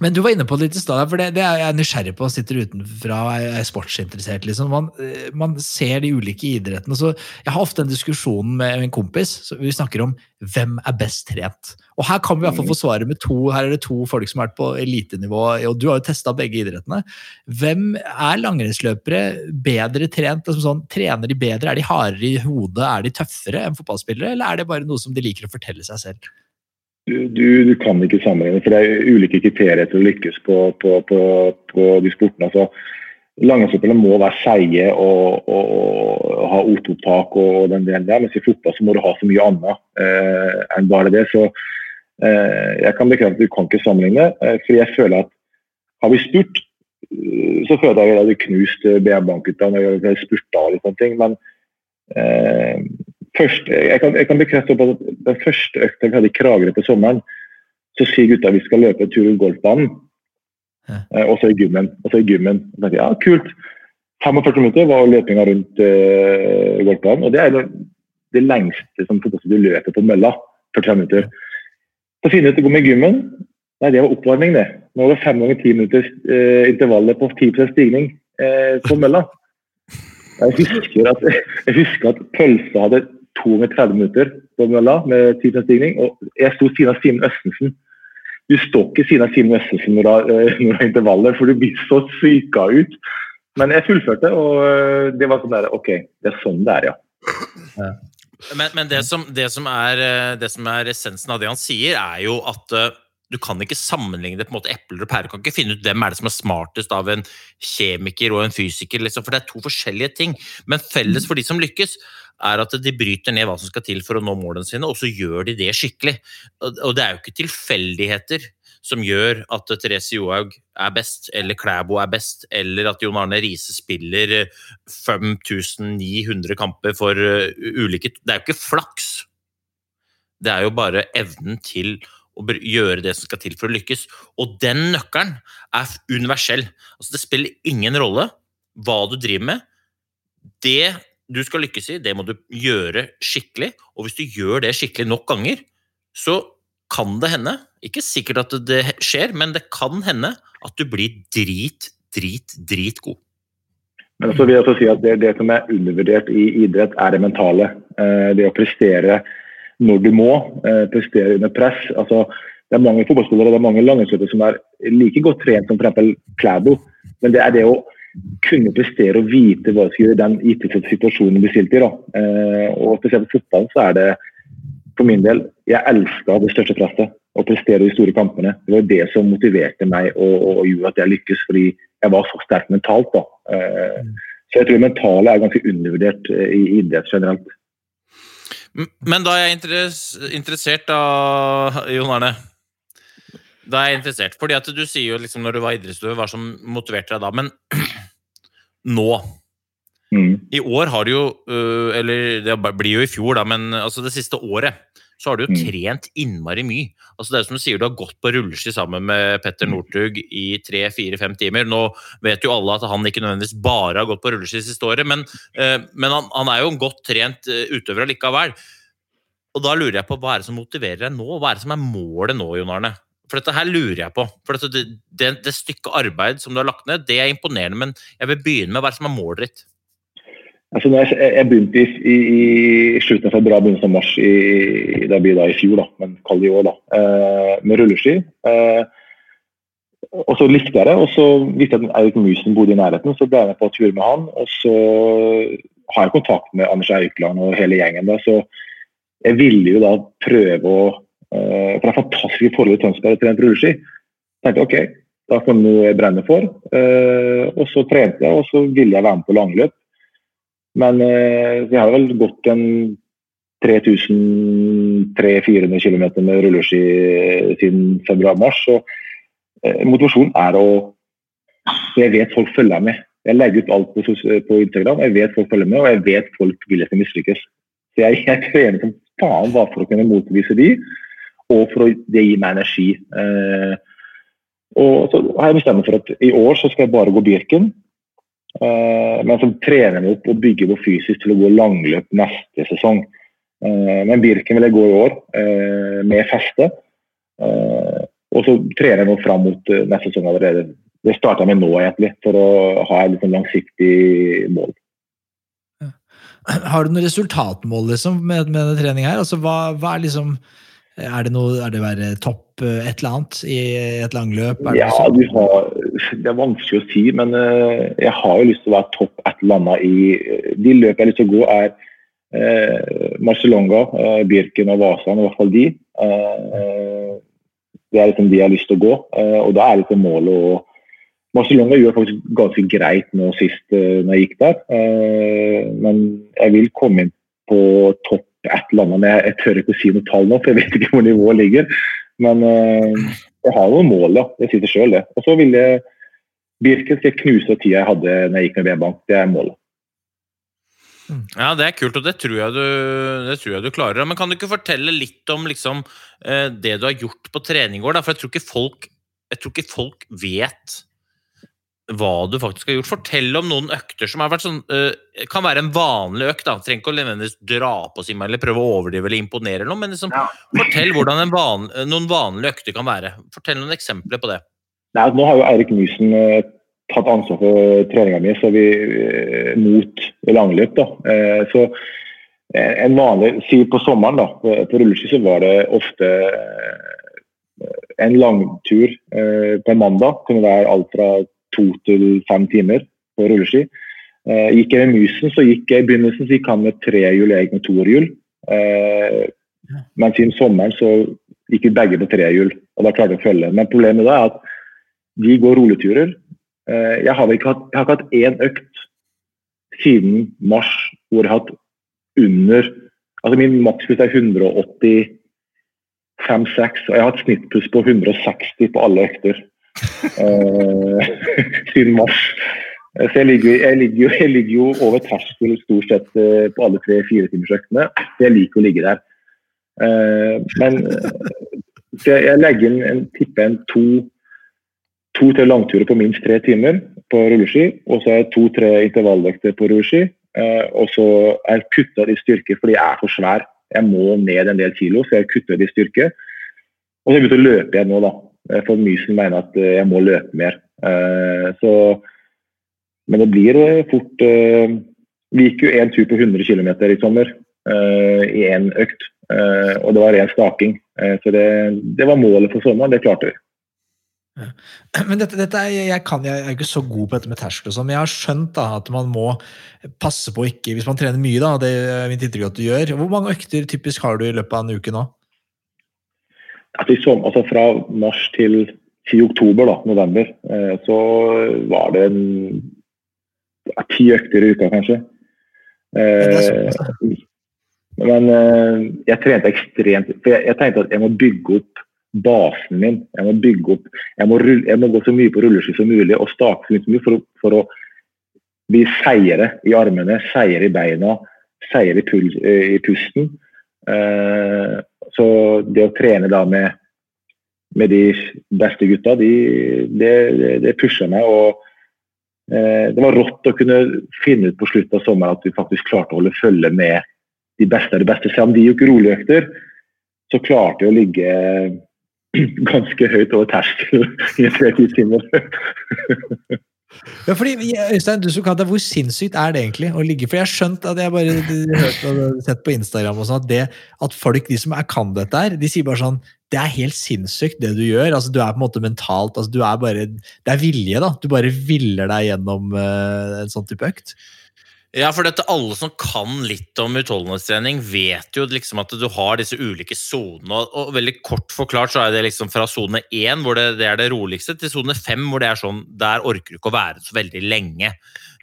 Men du var inne på det litt i stad, for det, det er jeg nysgjerrig på. Sitter utenfra og er, er sportsinteressert. liksom. Man, eh, man ser de ulike idrettene. så Jeg har ofte en diskusjon med en kompis. så Vi snakker om hvem er best trent. Og Her kan vi i hvert fall få svaret med to her er det to folk som har vært på elitenivå. og Du har jo testa begge idrettene. Hvem er langrennsløpere bedre trent? Altså sånn, trener de bedre? Er de hardere i hodet? Er de tøffere enn fotballspillere? Eller er det bare noe som de liker å fortelle seg selv? Du, du, kan ikke sammenligne, for det er ulike kriterier til å lykkes på, på, på, på de sportene. Altså, Langrennshopperne må være seige og, og, og ha otopptak og den delen der, mens i fotball så må du ha så mye annet eh, enn bare det. Så eh, jeg kan bekrefte at du kan ikke sammenligne, eh, for jeg føler at har vi spurt, eh, så føler jeg at jeg hadde knust BM-bankgutta når jeg spurta og litt sånne ting. men eh, først, jeg, kan, jeg kan bekrefte at den første økta vi hadde i Kragerø på sommeren, så sier gutta vi skal løpe en tur rundt golfbanen. Ja. Eh, og så i gymmen. Og så i gymmen. Og tenkte, ja, kult. 45 minutter var løpinga rundt uh, golfbanen. Og det er det, det lengste som du løper på mølla. 45 minutter. Så finner jeg ut å gå med gymmen. Nei, det var oppvarming, det. Nå var det fem ganger ti minutters uh, intervallet på 10% stigning uh, på mølla. Jeg husker at, jeg husker at pølsa hadde to med 30 minutter på mølla med 10 stigning. Og jeg sto siden av Simen Østensen. Du står ikke siden av Simen Østensen når du har intervaller, for du blir så syka ut. Men jeg fullførte, og eh, det var sånn der OK, det er sånn det er, ja. Men, men det, som, det, som er, eh, det, som, er, essensen av det han sier, er jo at du kan ikke sammenligne det på en måte epler og pærer. Du kan ikke finne ut hvem er det som er smartest av en kjemiker og en fysiker, liksom, for det er to forskjellige ting. Men felles for de som lykkes, er at de bryter ned hva som skal til for å nå målene sine, og så gjør de det skikkelig. Og det er jo ikke tilfeldigheter som gjør at Therese Johaug er best, eller Klæbo er best, eller at Jon Arne Riise spiller 5900 kamper for uh, ulike Det er jo ikke flaks. Det er jo bare evnen til å gjøre det som skal til for å lykkes. Og den nøkkelen er universell. Altså, det spiller ingen rolle hva du driver med. Det du skal lykkes i, det må du gjøre skikkelig. Og hvis du gjør det skikkelig nok ganger, så kan det hende, ikke sikkert at det skjer, men det kan hende at du blir drit, drit, drit god. Men så vil jeg også si at det, det, som er undervurdert i idrett, er det mentale. Eh, det å prestere når du må, eh, prestere under press. Altså, det er mange fotballspillere det er mange langrennsløpere som er like godt trent som f.eks. Klæbo, men det er det å kunne prestere og vite hva de skulle gjøre i den gitte situasjonen du stilte i. Da. Eh, og spesielt i fotballen så er det for min del Jeg elska det største presset. Å prestere i de store kampene. Det var det som motiverte meg og, og, og gjorde at jeg lykkes, fordi jeg var så sterk mentalt. da. Eh, så jeg tror mentale er ganske undervurdert eh, i idrett generelt. Men da er jeg interessert, da, Jon Arne. Da er jeg interessert, fordi at du sier jo liksom når du var idrettsutøver, hva som motiverte deg da. Men nå mm. I år har du jo øh, Eller det blir jo i fjor, da, men altså det siste året så har du jo mm. trent innmari mye. Altså det er som du sier, du har gått på rulleski sammen med Petter mm. Northug i tre, fire, fem timer. Nå vet jo alle at han ikke nødvendigvis bare har gått på rulleski siste året, men, øh, men han, han, er jo en godt trent øh, utøver allikevel. Og da lurer jeg på hva er det som motiverer deg nå? Hva er det som er målet nå, Jon Arne? For dette her lurer jeg på. For det, det, det stykket arbeid som du har lagt ned, det er imponerende, men jeg vil begynne med hva som er målet ditt? Altså, jeg, jeg, begynte i, i, slutten av februar, begynnelsen av mars, i, det da i fjor, da, men kall i år, da, eh, med rulleski. Eh, og så likte jeg det, og så visste jeg at Eirik Mysen bodde i nærheten, så ble jeg med på tur med han. Og så har jeg kontakt med Anders Eikeland og hele gjengen. da, så jeg ville jo da prøve å For det er fantastiske forhold i Tønsberg å trene rulleski. tenkte ok, da får noe jeg brenner for. Uh, og så trente jeg, og så ville jeg være med på langløp. Men uh, jeg har vel gått en 3300-400 km med rulleski siden februar-mars. Så motivasjonen er å Jeg vet folk følger med. Jeg legger ut alt på, på Instagram, jeg vet folk følger med, og jeg vet folk vil jeg skal mislykkes. Så jeg, jeg trener som faen bare for å kunne motbevise de, og for å det gir meg energi. Eh, og så har jeg bestemt meg for at i år så skal jeg bare gå Birken. Eh, men så trener jeg opp og bygger på fysisk til å gå langløp neste sesong. Eh, men Birken vil jeg gå i år, eh, med feste. Eh, Og så trener jeg nå fram mot eh, neste sesong allerede. Det starter jeg med nå, egentlig, for å ha et sånn langsiktig mål. Har du noe resultatmål liksom, med, med denne treninga her? Altså, hva, hva er liksom Er det noe Er det være topp eh, et eller annet i et langløp? Er det Ja, noe du har, det er vanskelig å si, men eh, jeg har jo lyst til å være topp et eller annet i De løpene jeg har lyst til å gå, er eh, Marcelonga, eh, Birken og Vasan, i hvert fall de. Eh, det er liksom de jeg har lyst til å gå, eh, og da er liksom målet å Marcelonga gjør faktisk ganske greit nå sist uh, når jeg gikk der, eh, men jeg vil komme inn på topp et eller annet. Men jeg, jeg tør ikke å si noe tall nå, for jeg vet ikke hvor nivået ligger. Men uh, jeg har noen mål, da. Jeg sier det sjøl, det. Og så vil jeg Birken skal knuse tida jeg hadde når jeg gikk med V-bank. Det er målet. Ja, det er kult, og det tror jeg du, det tror jeg du klarer. Men kan du ikke fortelle litt om liksom, eh, det du har gjort på trening i år? For jeg tror, ikke folk, jeg tror ikke folk vet hva du faktisk har gjort. Fortell om noen økter som har vært sånn uh, Kan være en vanlig økt. da, Trenger ikke å nødvendigvis dra på seg eller prøve å overdrive eller imponere, eller noe, men liksom, fortell hvordan en van, noen vanlige økter kan være. Fortell noen eksempler på det. Nei, nå har jo Eirik Mysen uh, tatt ansvar for treninga mi så vi, uh, mot langløp. da. Eh, så eh, en vanlig, si På sommeren da, på, på rulleski så var det ofte eh, en langtur eh, på en mandag. Kunne være alt fra to til fem timer på rulleski. Eh, gikk jeg med Mysen, så gikk jeg i begynnelsen så gikk han med trehjul, jeg gikk med toerhjul. Eh, men siden sommeren så gikk vi begge på trehjul, og da klarte jeg å følge. Men problemet da er at de går roleturer. Eh, Jeg har ikke hatt, jeg har ikke hatt én økt siden mars hvor jeg har hatt under Altså min makspuls er 185-6, og jeg har hatt snittpuls på 160 på alle økter siden mars. Eh, Så jeg ligger, jeg, ligger jeg ligger jo over terskel stort sett eh, på alle tre-firetimersøktene. Så jeg liker å ligge der. Eh, Men eh, jeg, legger inn en, tipper en to to-tre langturer på minst tre timer på rulleski, og så er det to-tre intervalløkter på rulleski. Eh, og så er jeg kutta i styrke fordi jeg er for svær. Jeg må ned en del kilo, så jeg kutter i styrke. Og så har jeg å løpe igjen nå, da. Eh, For Mysen mener at eh, jeg må løpe mer. Eh, så, men det blir fort Vi gikk jo én tur på 100 km i sommer i én økt. Og det var ren staking. Så det, det var målet for sommeren. Det klarte vi. Men dette, dette er, jeg, kan, jeg er ikke så god på dette med terskel, sånn, men jeg har skjønt da, at man må passe på ikke Hvis man trener mye, da, det er mitt inntrykk at du gjør. Hvor mange økter typisk har du i løpet av en uke nå? I som, altså Fra mars til, 10 oktober, da, november, eh, så var det en, ti økter i uka, kanskje. Eh, men eh, jeg trente ekstremt for jeg, jeg tenkte at jeg må bygge opp basen min. Jeg må bygge opp, jeg må, rulle, jeg må gå så mye på rulleski som mulig og stake så mye for, for å bli seire i armene, seire i beina, seire i, i pusten. Eh, så det å trene da med, med de beste gutta, de, det, det, pusher meg. og eh, Det var rått å kunne finne ut på slutten av sommeren at vi faktisk klarte å holde følge med de beste av de beste. Selv om de gikk roligøkter, så klarte jeg å ligge ganske høyt over terskelen i tre-ti timer. Ja, fordi, Øystein, du som kan det, Hvor sinnssykt er det egentlig å ligge For jeg har skjønt at jeg bare hørt og sett på Instagram og sånn, at, det, at folk de som er, kan dette her, de sier bare sånn Det er helt sinnssykt, det du gjør. altså Du er på en måte mentalt altså du er bare, Det er vilje, da. Du bare viller deg gjennom uh, en sånn type økt. Ja, for dette, alle som kan litt om utholdenhetstrening, vet jo liksom at du har disse ulike sonene. Og, veldig kort forklart så er det liksom fra sone 1, hvor det, det er det roligste, til sone 5, hvor det er sånn Der orker du ikke å være så veldig lenge.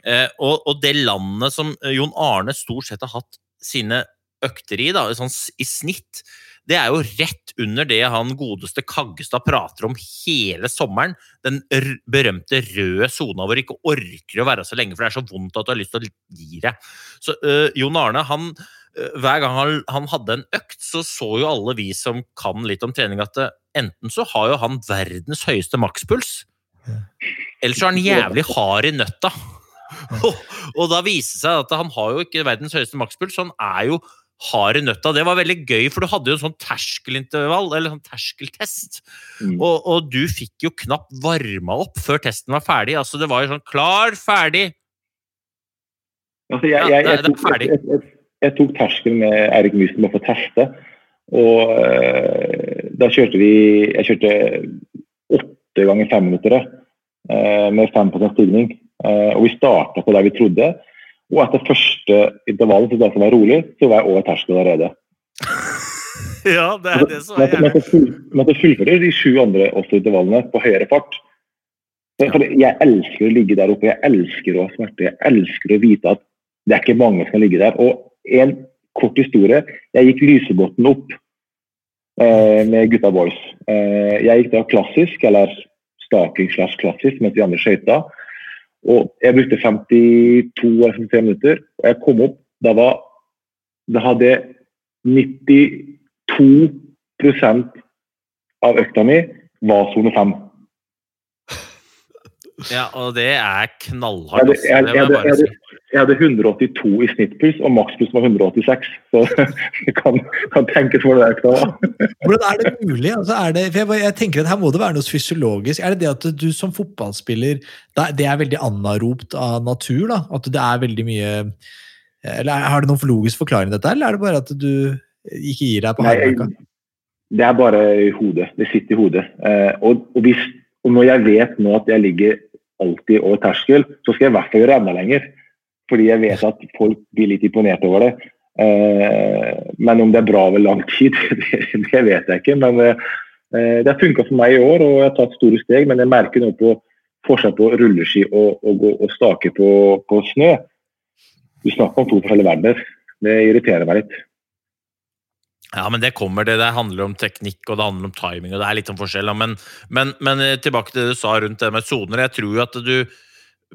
Eh, og, og det landet som Jon Arne stort sett har hatt sine økter i, da, sånn i snitt, det er jo rett under det han godeste Kaggestad prater om hele sommeren. Den berømte røde sona hvor du ikke orker å være så lenge, for det er så vondt at du har lyst til å gi deg. Så øh, Jon Arne, han, øh, hver gang han, han hadde en økt, så så jo alle vi som kan litt om trening, at det, enten så har jo han verdens høyeste makspuls, eller så er han jævlig hard i nøtta. Og, og da viser det seg at han har jo ikke verdens høyeste makspuls, så han er jo hard i nøtta. Det var veldig gøy, for du hadde jo en sånn terskelintervall, eller sånn terskeltest. Mm. Og, og du fikk jo knapt varma opp før testen var ferdig. Altså, det var jo sånn klar, ferdig. Altså, jeg, jeg, jeg, tok, ferdig. jeg, tok terskelen med Eirik Mysen bare for å teste. Og øh, da kjørte vi Jeg kjørte åtte ganger fem minutter øh, med 5% stigning. Øh, og vi starta på der vi trodde. Og etter første intervallet, for det som var rolig, så var jeg over terskelen allerede. Ja, det er det som er gjerne. men så fullfører de sju andre også intervallene på høyere fart. For jeg elsker å ligge der oppe, jeg elsker å ha smerte. Jeg elsker å vite at det er ikke mange som kan ligge der. Og en kort historie. Jeg gikk Lysebotn opp eh, med gutta boys. Eh, jeg gikk da klassisk, eller staking slash klassisk, mens de andre skøyta. Og jeg brukte 52 eller 55 minutter. Og jeg kom opp, da var Da hadde 92% av økta mi var sone 5. Ja, og det er Jeg knallhardt. hadde, altså. jeg, Det jeg, jeg hadde, jeg, jeg hadde 182 i snittpuls, og makspuls var 186. Så det kan, kan tenkes hvor det er. Hvordan er det mulig? Altså, er det, for jeg, jeg tenker at Her må det være noe fysiologisk. Er det det at du som fotballspiller det er- veldig anaropt av natur? da? At det er veldig mye eller er- Har det noen logisk forklaring dette, eller er det bare at du ikke gir deg på Nei, det er bare i hodet. Det sitter i hodet. Eh, og, og, hvis, og når jeg vet nå at jeg ligger alltid over terskel, så skal jeg i hvert fall gjøre enda lenger. Fordi jeg vet at folk blir litt imponert over det. Eh, men om det er bra over lang tid, det, vet jeg ikke. Men eh, det har funka for meg i år, og jeg har tatt store steg. Men jeg merker nå på forskjell på rulleski og, og, og stake på, på snø. Du snakker om to forskjellige verdener. Det irriterer meg litt. Ja, men det kommer. Det det handler om teknikk og det handler om timing. og det er litt om forskjell. Men, men, men eh, tilbake til det du sa rundt det med soner. Jeg tror jo at du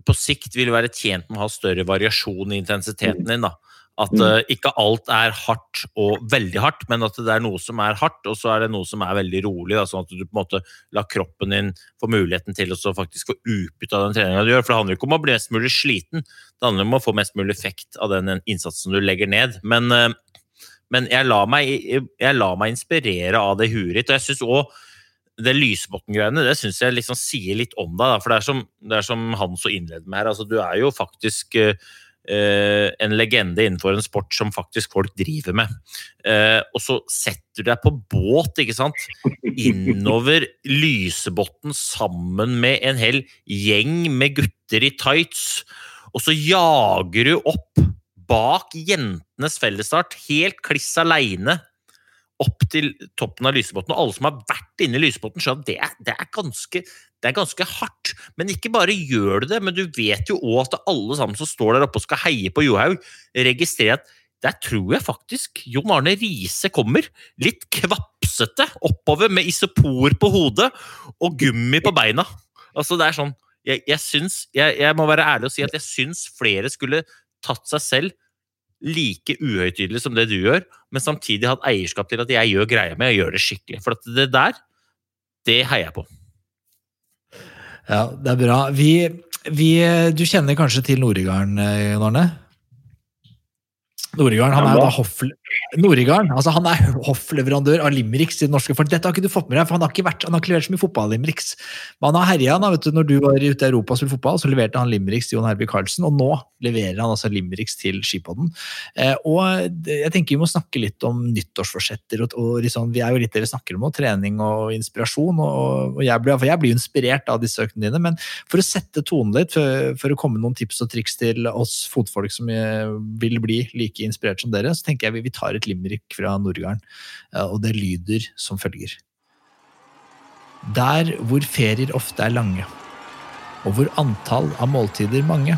på sikt vil være tjent med å ha større variasjon i intensiteten din. da. At eh, ikke alt er hardt og veldig hardt, men at det er noe som er hardt, og så er det noe som er veldig rolig. Da, sånn at du på en måte lar kroppen din få muligheten til å faktisk få utbytte av den treninga du gjør. For det handler ikke om å bli mest mulig sliten, det handler om å få mest mulig effekt av den innsatsen du legger ned. Men eh, men jeg lar meg, jeg lar meg inspirere av det huet ditt. Og jeg syns òg det Lysbotn-greiene det synes jeg liksom sier litt om deg. Da. For det er som, det er som han så innleder med her. Altså, du er jo faktisk eh, en legende innenfor en sport som faktisk folk driver med. Uh, og så setter du deg på båt, ikke sant, innover Lysebotn sammen med en hel gjeng med gutter i tights, og så jager du opp bak jentenes fellesstart, helt kliss aleine, opp til toppen av Lysebotn. Og alle som har vært inne i Lysebotn, skjønner at det det, det er ganske hardt. Men ikke bare gjør du det, men du vet jo òg at alle sammen som står der oppe og skal heie på Johaug, registrerer at der tror jeg faktisk Jon Arne Riise kommer. Litt kvapsete oppover med isopor på hodet og gummi på beina. Altså, det er sånn Jeg, jeg syns jeg, jeg må være ærlig og si at jeg syns flere skulle tatt seg selv like uhøytidelig som det du gjør, men samtidig hatt eierskap til at jeg gjør greia med og gjør det skikkelig. For at det der, det heier jeg på. Ja, det er bra. Vi, vi, du kjenner kanskje til Noregarden, eh, Jon Arne? Noregarden han er jo da hoff, Norigarden, altså han er hoffleverandør av Limericks til det norske folk. Dette har ikke du fått med deg, for han har ikke, vært, han har ikke levert så mye fotball Limericks. Men han har herja. da, vet du, Når du var ute i Europa og spilte fotball, så leverte han Limericks til Jon Herby Karlsen, og nå leverer han altså Limericks til Skipodden. Eh, og jeg tenker vi må snakke litt om nyttårsforsetter. og, og liksom, Vi er jo litt dere snakker om, og trening og inspirasjon. og, og jeg, blir, jeg jo inspirert av disse øktene dine, men for å sette tonen litt, for, for å komme med noen tips og triks til oss fotfolk som eh, vil bli like inspirert som dere, så tenker jeg vi, vi tar et limerick fra Nordgarden, eh, og det lyder som følger. Der hvor ferier ofte er lange, og hvor antall av måltider mange,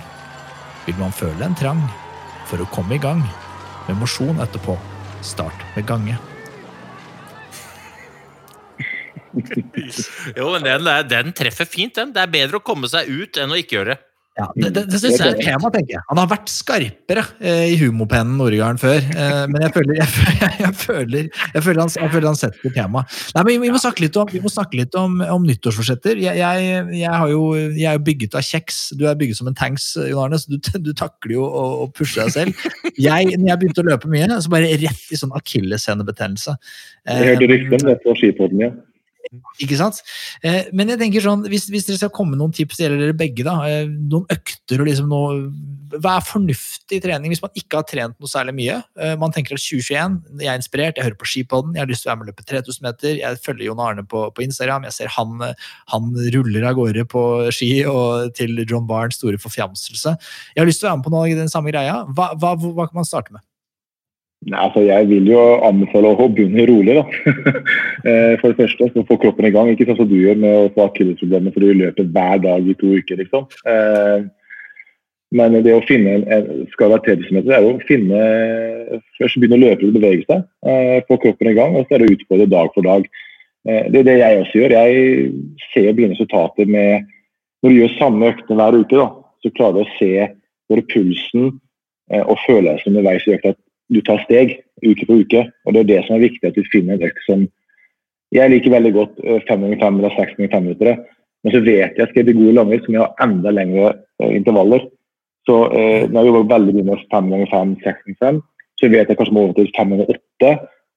vil man føle en trang for å komme i gang med mosjon etterpå. Start med gange. Jo, men den, den treffer fint, den. Det er bedre å komme seg ut enn å ikke gjøre det. Ja, det det, det syns jeg er et tema, tenker jeg. Han har vært skarpere eh, i humorpennen Nordegarden før. Eh, men jeg føler, jeg, føler, jeg, føler, jeg, føler han, jeg føler han setter tema. Nei, men vi, vi må snakke litt om, vi må snakke litt om, om nyttårsforsetter. Jeg, jeg, jeg, har jo, jeg er jo bygget av kjeks. Du er bygget som en tanks, Jon Arne, så du, du takler jo å, å pushe deg selv. Jeg, når jeg begynte å løpe mye, så bare rett i sånn akillessenebetennelse. Jeg hørte rykter om det på skipodden, ja. Ikke sant? Eh, men jeg tenker sånn, hvis, hvis, dere skal komme med noen tips, gjelder dere begge, da, eh, noen økter og liksom noe Hva er fornuftig trening hvis man ikke har trent noe særlig mye? Eh, man tenker at 2021, jeg er inspirert, jeg hører på skipodden, jeg har lyst til å være med og løpe 3000 meter, jeg følger Jon Arne på, på Instagram, jeg ser han, han ruller av gårde på ski og til John Barnes store forfjamselse. Jeg har lyst til å være med på noe av den samme greia. Hva, hva, hva kan man starte med? Nei, altså Jeg vil jo anbefale å begynne rolig. da. Eh, for det første, så få kroppen i gang. Ikke sånn som du gjør med å få akillesproblemer fordi du løper hver dag i to uker. liksom. Eh, men det å finne en, skal være 30 meter, er å finne Først begynne å løpe og bevege seg. Eh, få kroppen i gang, og så er det å utfordre dag for dag. Det er det jeg også gjør. Jeg ser begynne resultater med Når du gjør samme øktene hver uke, da, så klarer du å se både pulsen og følelsen underveis i økta du tar steg uke for uke. og Det er det som er viktig, at du finner en økt som Jeg liker veldig godt 5 ganger 5 eller 6 ganger 5 minutter. Men så vet jeg at skal jeg bli god i langrenn, så må jeg ha enda lengre eh, intervaller. Så eh, når jeg jobber veldig mye med 5 ganger 5, 6 ganger 5, så vet jeg kanskje må over til 5 ganger 8,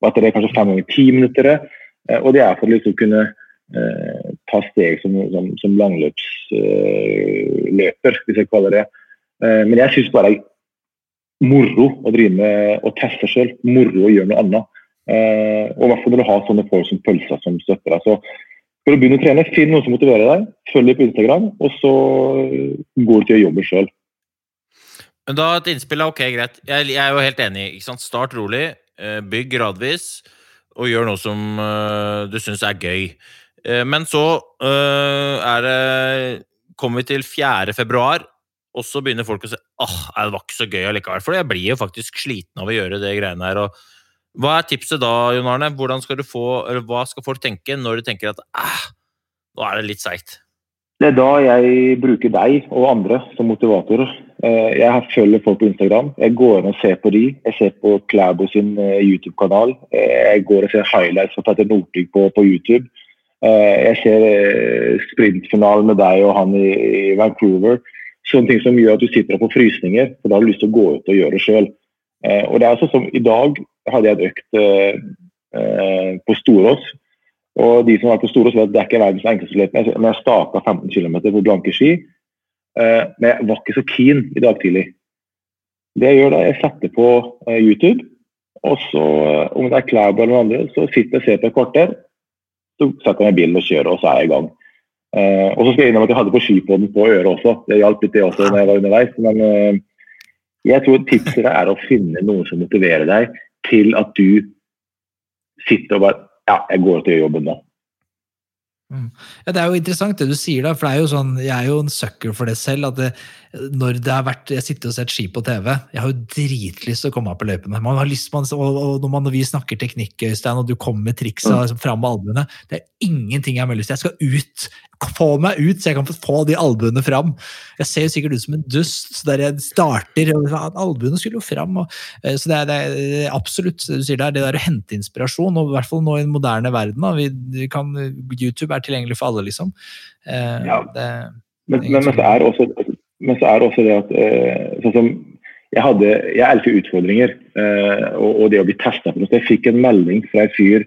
og etter det kanskje 5 ganger 10 minutter. Eh, og det er for å liksom kunne ta steg som, som, som langløpsløper, hvis jeg kaller det. men jeg syns bare moro å drive med å teste sjøl. Moro å gjøre noe annet. Eh, og i hvert fall når du har sånne folk som pølser som støtter deg. Så for å begynne å trene, finn noen som motiverer deg. Følg dem på Instagram, og så går du til å jobbe sjøl. Men da et innspill er ok, greit. Jeg, jeg, er jo helt enig. ikke sant? Start rolig, eh, bygg gradvis, og gjør noe som uh, du syns er gøy. Uh, men så uh, er det Kommer vi til 4. februar, og så begynner folk å si at det var ikke så gøy allikevel. For jeg blir jo faktisk sliten av å gjøre det greiene her. og Hva er tipset da, Jon Arne? Skal du få, eller Hva skal folk tenke når de tenker at nå er det litt seigt? Det er da jeg bruker deg og andre som motivatorer. Eh, jeg følger folk på Instagram. Jeg går inn og ser på de. Jeg ser på Klæbo sin eh, YouTube-kanal. Eh, jeg går og ser highlights fra Petter Northug på, på, YouTube. Jeg ser sprintfinalen med deg og han i Vancouver. Sånne ting som gjør at du sitter og får frysninger, for da har du lyst til å gå ut og gjøre det sjøl. Eh, og det er sånn som I dag hadde jeg et økt eh, eh, på Storås. Og de som har vært på Storås vet at det er ikke verdens enkleste løp. Men jeg staka 15 km på blanke ski. Eh, men jeg var ikke så keen i dag tidlig. Det jeg gjør da, jeg setter på eh, YouTube, og så, eh, om det er Klæbo eller noen andre, så sitter jeg og ser på et kvarter. Så setter jeg meg i bilen og kjører, og så er jeg i gang. Uh, og så skal jeg innrømme at jeg hadde på skipoden på øret også. Det hjalp litt det også når jeg var underveis. Men uh, jeg tror tipset er å finne noe som motiverer deg til at du sitter og bare Ja, jeg går til jobben nå. Mm. Ja, Det er jo interessant det du sier, da, for det er jo sånn, jeg er jo en sucker for det selv. at det, når det har vært, Jeg sitter og sett ski på TV. Jeg har jo dritlyst til å komme meg på løypene. Man har lyst, man, og, og når, man, når vi snakker teknikk, Øystein, og du kommer med triksa liksom, fram med albuene Det er ingenting jeg har lyst til. Jeg skal ut få meg ut, så jeg kan få de albuene fram. Jeg ser jo sikkert ut som en dust så der jeg starter. Albuene skulle jo fram. Og, eh, så det er, det er, absolutt det du sier der, det der å hente inspirasjon, og i hvert fall nå i den moderne verden. Da, vi, kan, YouTube er tilgjengelig for alle, liksom. Eh, ja. Det, men, men, men, det er også, men, så er det også det at eh, sånn som jeg, hadde, jeg elsker utfordringer og, og, det å bli testa på noe. Jeg fikk en melding fra en fyr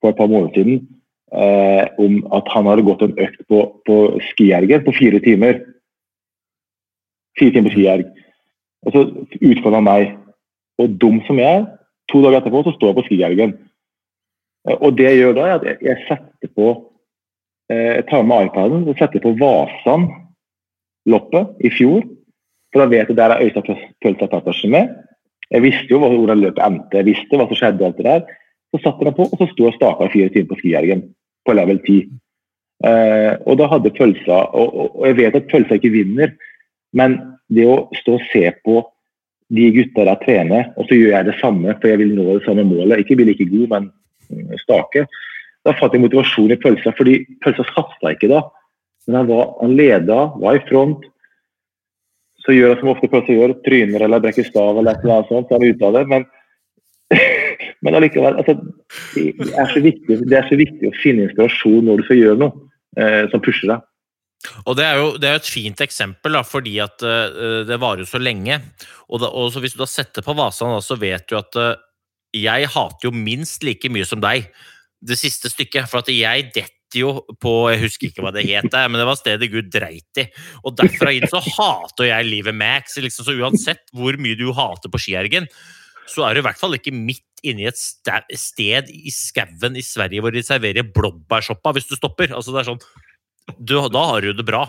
for et par måneder siden eh, om at han hadde gått en økt på, på skiergen på fire timer. Fire timer på skierg. Og så utfordra han meg. Og dum som jeg er, to dager etterpå så står jeg på skiergen. Eh, og det jeg gjør da, er at jeg, setter på eh, Jeg tar med iPaden og setter på Vasan-loppet i fjor. For da vet jeg der har Øystein Pølsa Pettersen med. Jeg visste jo hvordan løpet endte, jeg visste hva som skjedde. alt det der. Så satte jeg på, og så sto jeg og staka fire timer på skijergen på level 10. Eh, og da hadde pølsa og, og, jeg vet at pølsa ikke vinner, men det å stå og se på de gutta der trene, og så gjør jeg det samme, for jeg vil nå det samme målet. Ikke bli like god, men stake. Da fant jeg motivasjon i pølsa, fordi pølsa satsa ikke da. Men han, var, han leda, var i front. så gjør han som ofte plasser gjør, tryner eller brekker stav eller noe sånt, så er han ute av det. Men, men allikevel, altså, det, er viktig, det er så viktig å finne inspirasjon når du skal gjøre noe eh, som pusher deg. Og Det er jo det er et fint eksempel, da, fordi at uh, det varer jo så lenge. Og, da, og Hvis du da setter på vasene, da, så vet du at uh, jeg hater jo minst like mye som deg det siste stykket. For at jeg detter jo på Jeg husker ikke hva det het, men det var stedet Gud dreit i. Og derfra inn så hater jeg livet Max. Liksom, så uansett hvor mye du hater på skiergen, så er du i hvert fall ikke midt inne i et sted i skauen i Sverige hvor de serverer blåbærsoppa hvis du stopper. Altså det er sånn, du, Da har du det bra.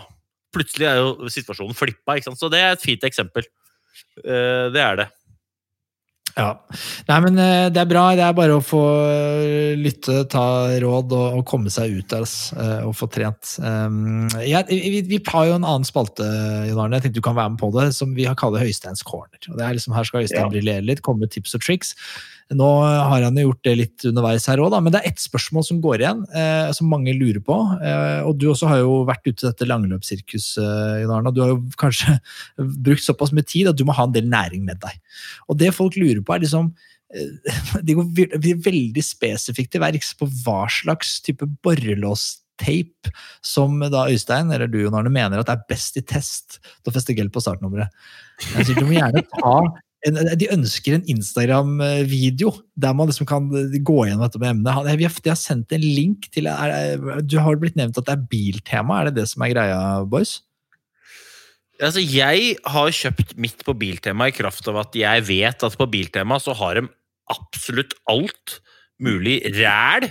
Plutselig er jo situasjonen flippa. Så det er et fint eksempel. Uh, det er det. Ja. Nei, men eh, det er bra. Det er bare å få eh, lytte, ta råd og, og komme seg ut der altså, og få trent. Um, ja, vi, vi, har jo en annen spalte, Jon Arne. Jeg tenkte du kan være med på det, som vi har kalt Høysteins corner. Og det er liksom Her skal Øystein ja. briljere litt, komme med tips og triks. Nå har han jo gjort det litt underveis her òg, men det er ett spørsmål som går igjen, eh, som mange lurer på. Eh, og du også har jo vært ute i dette langløpssirkuset, eh, Jon Du har jo kanskje brukt såpass mye tid at du må ha en del næring med deg. Og det folk lurer på, er liksom eh, De går veldig spesifikt til verks på hva slags type borrelåsteip som da Øystein eller du Jon Arne, mener at er best i test til å feste gel på startnummeret. Så du må gjerne ta de ønsker en Instagram-video der man liksom kan gå gjennom dette med emnet. De har, sendt en link til er, Du har blitt nevnt at det er biltema. Er det det som er greia, boys? Altså, jeg har kjøpt mitt på Biltema i kraft av at jeg vet at på Biltema så har de absolutt alt mulig ræl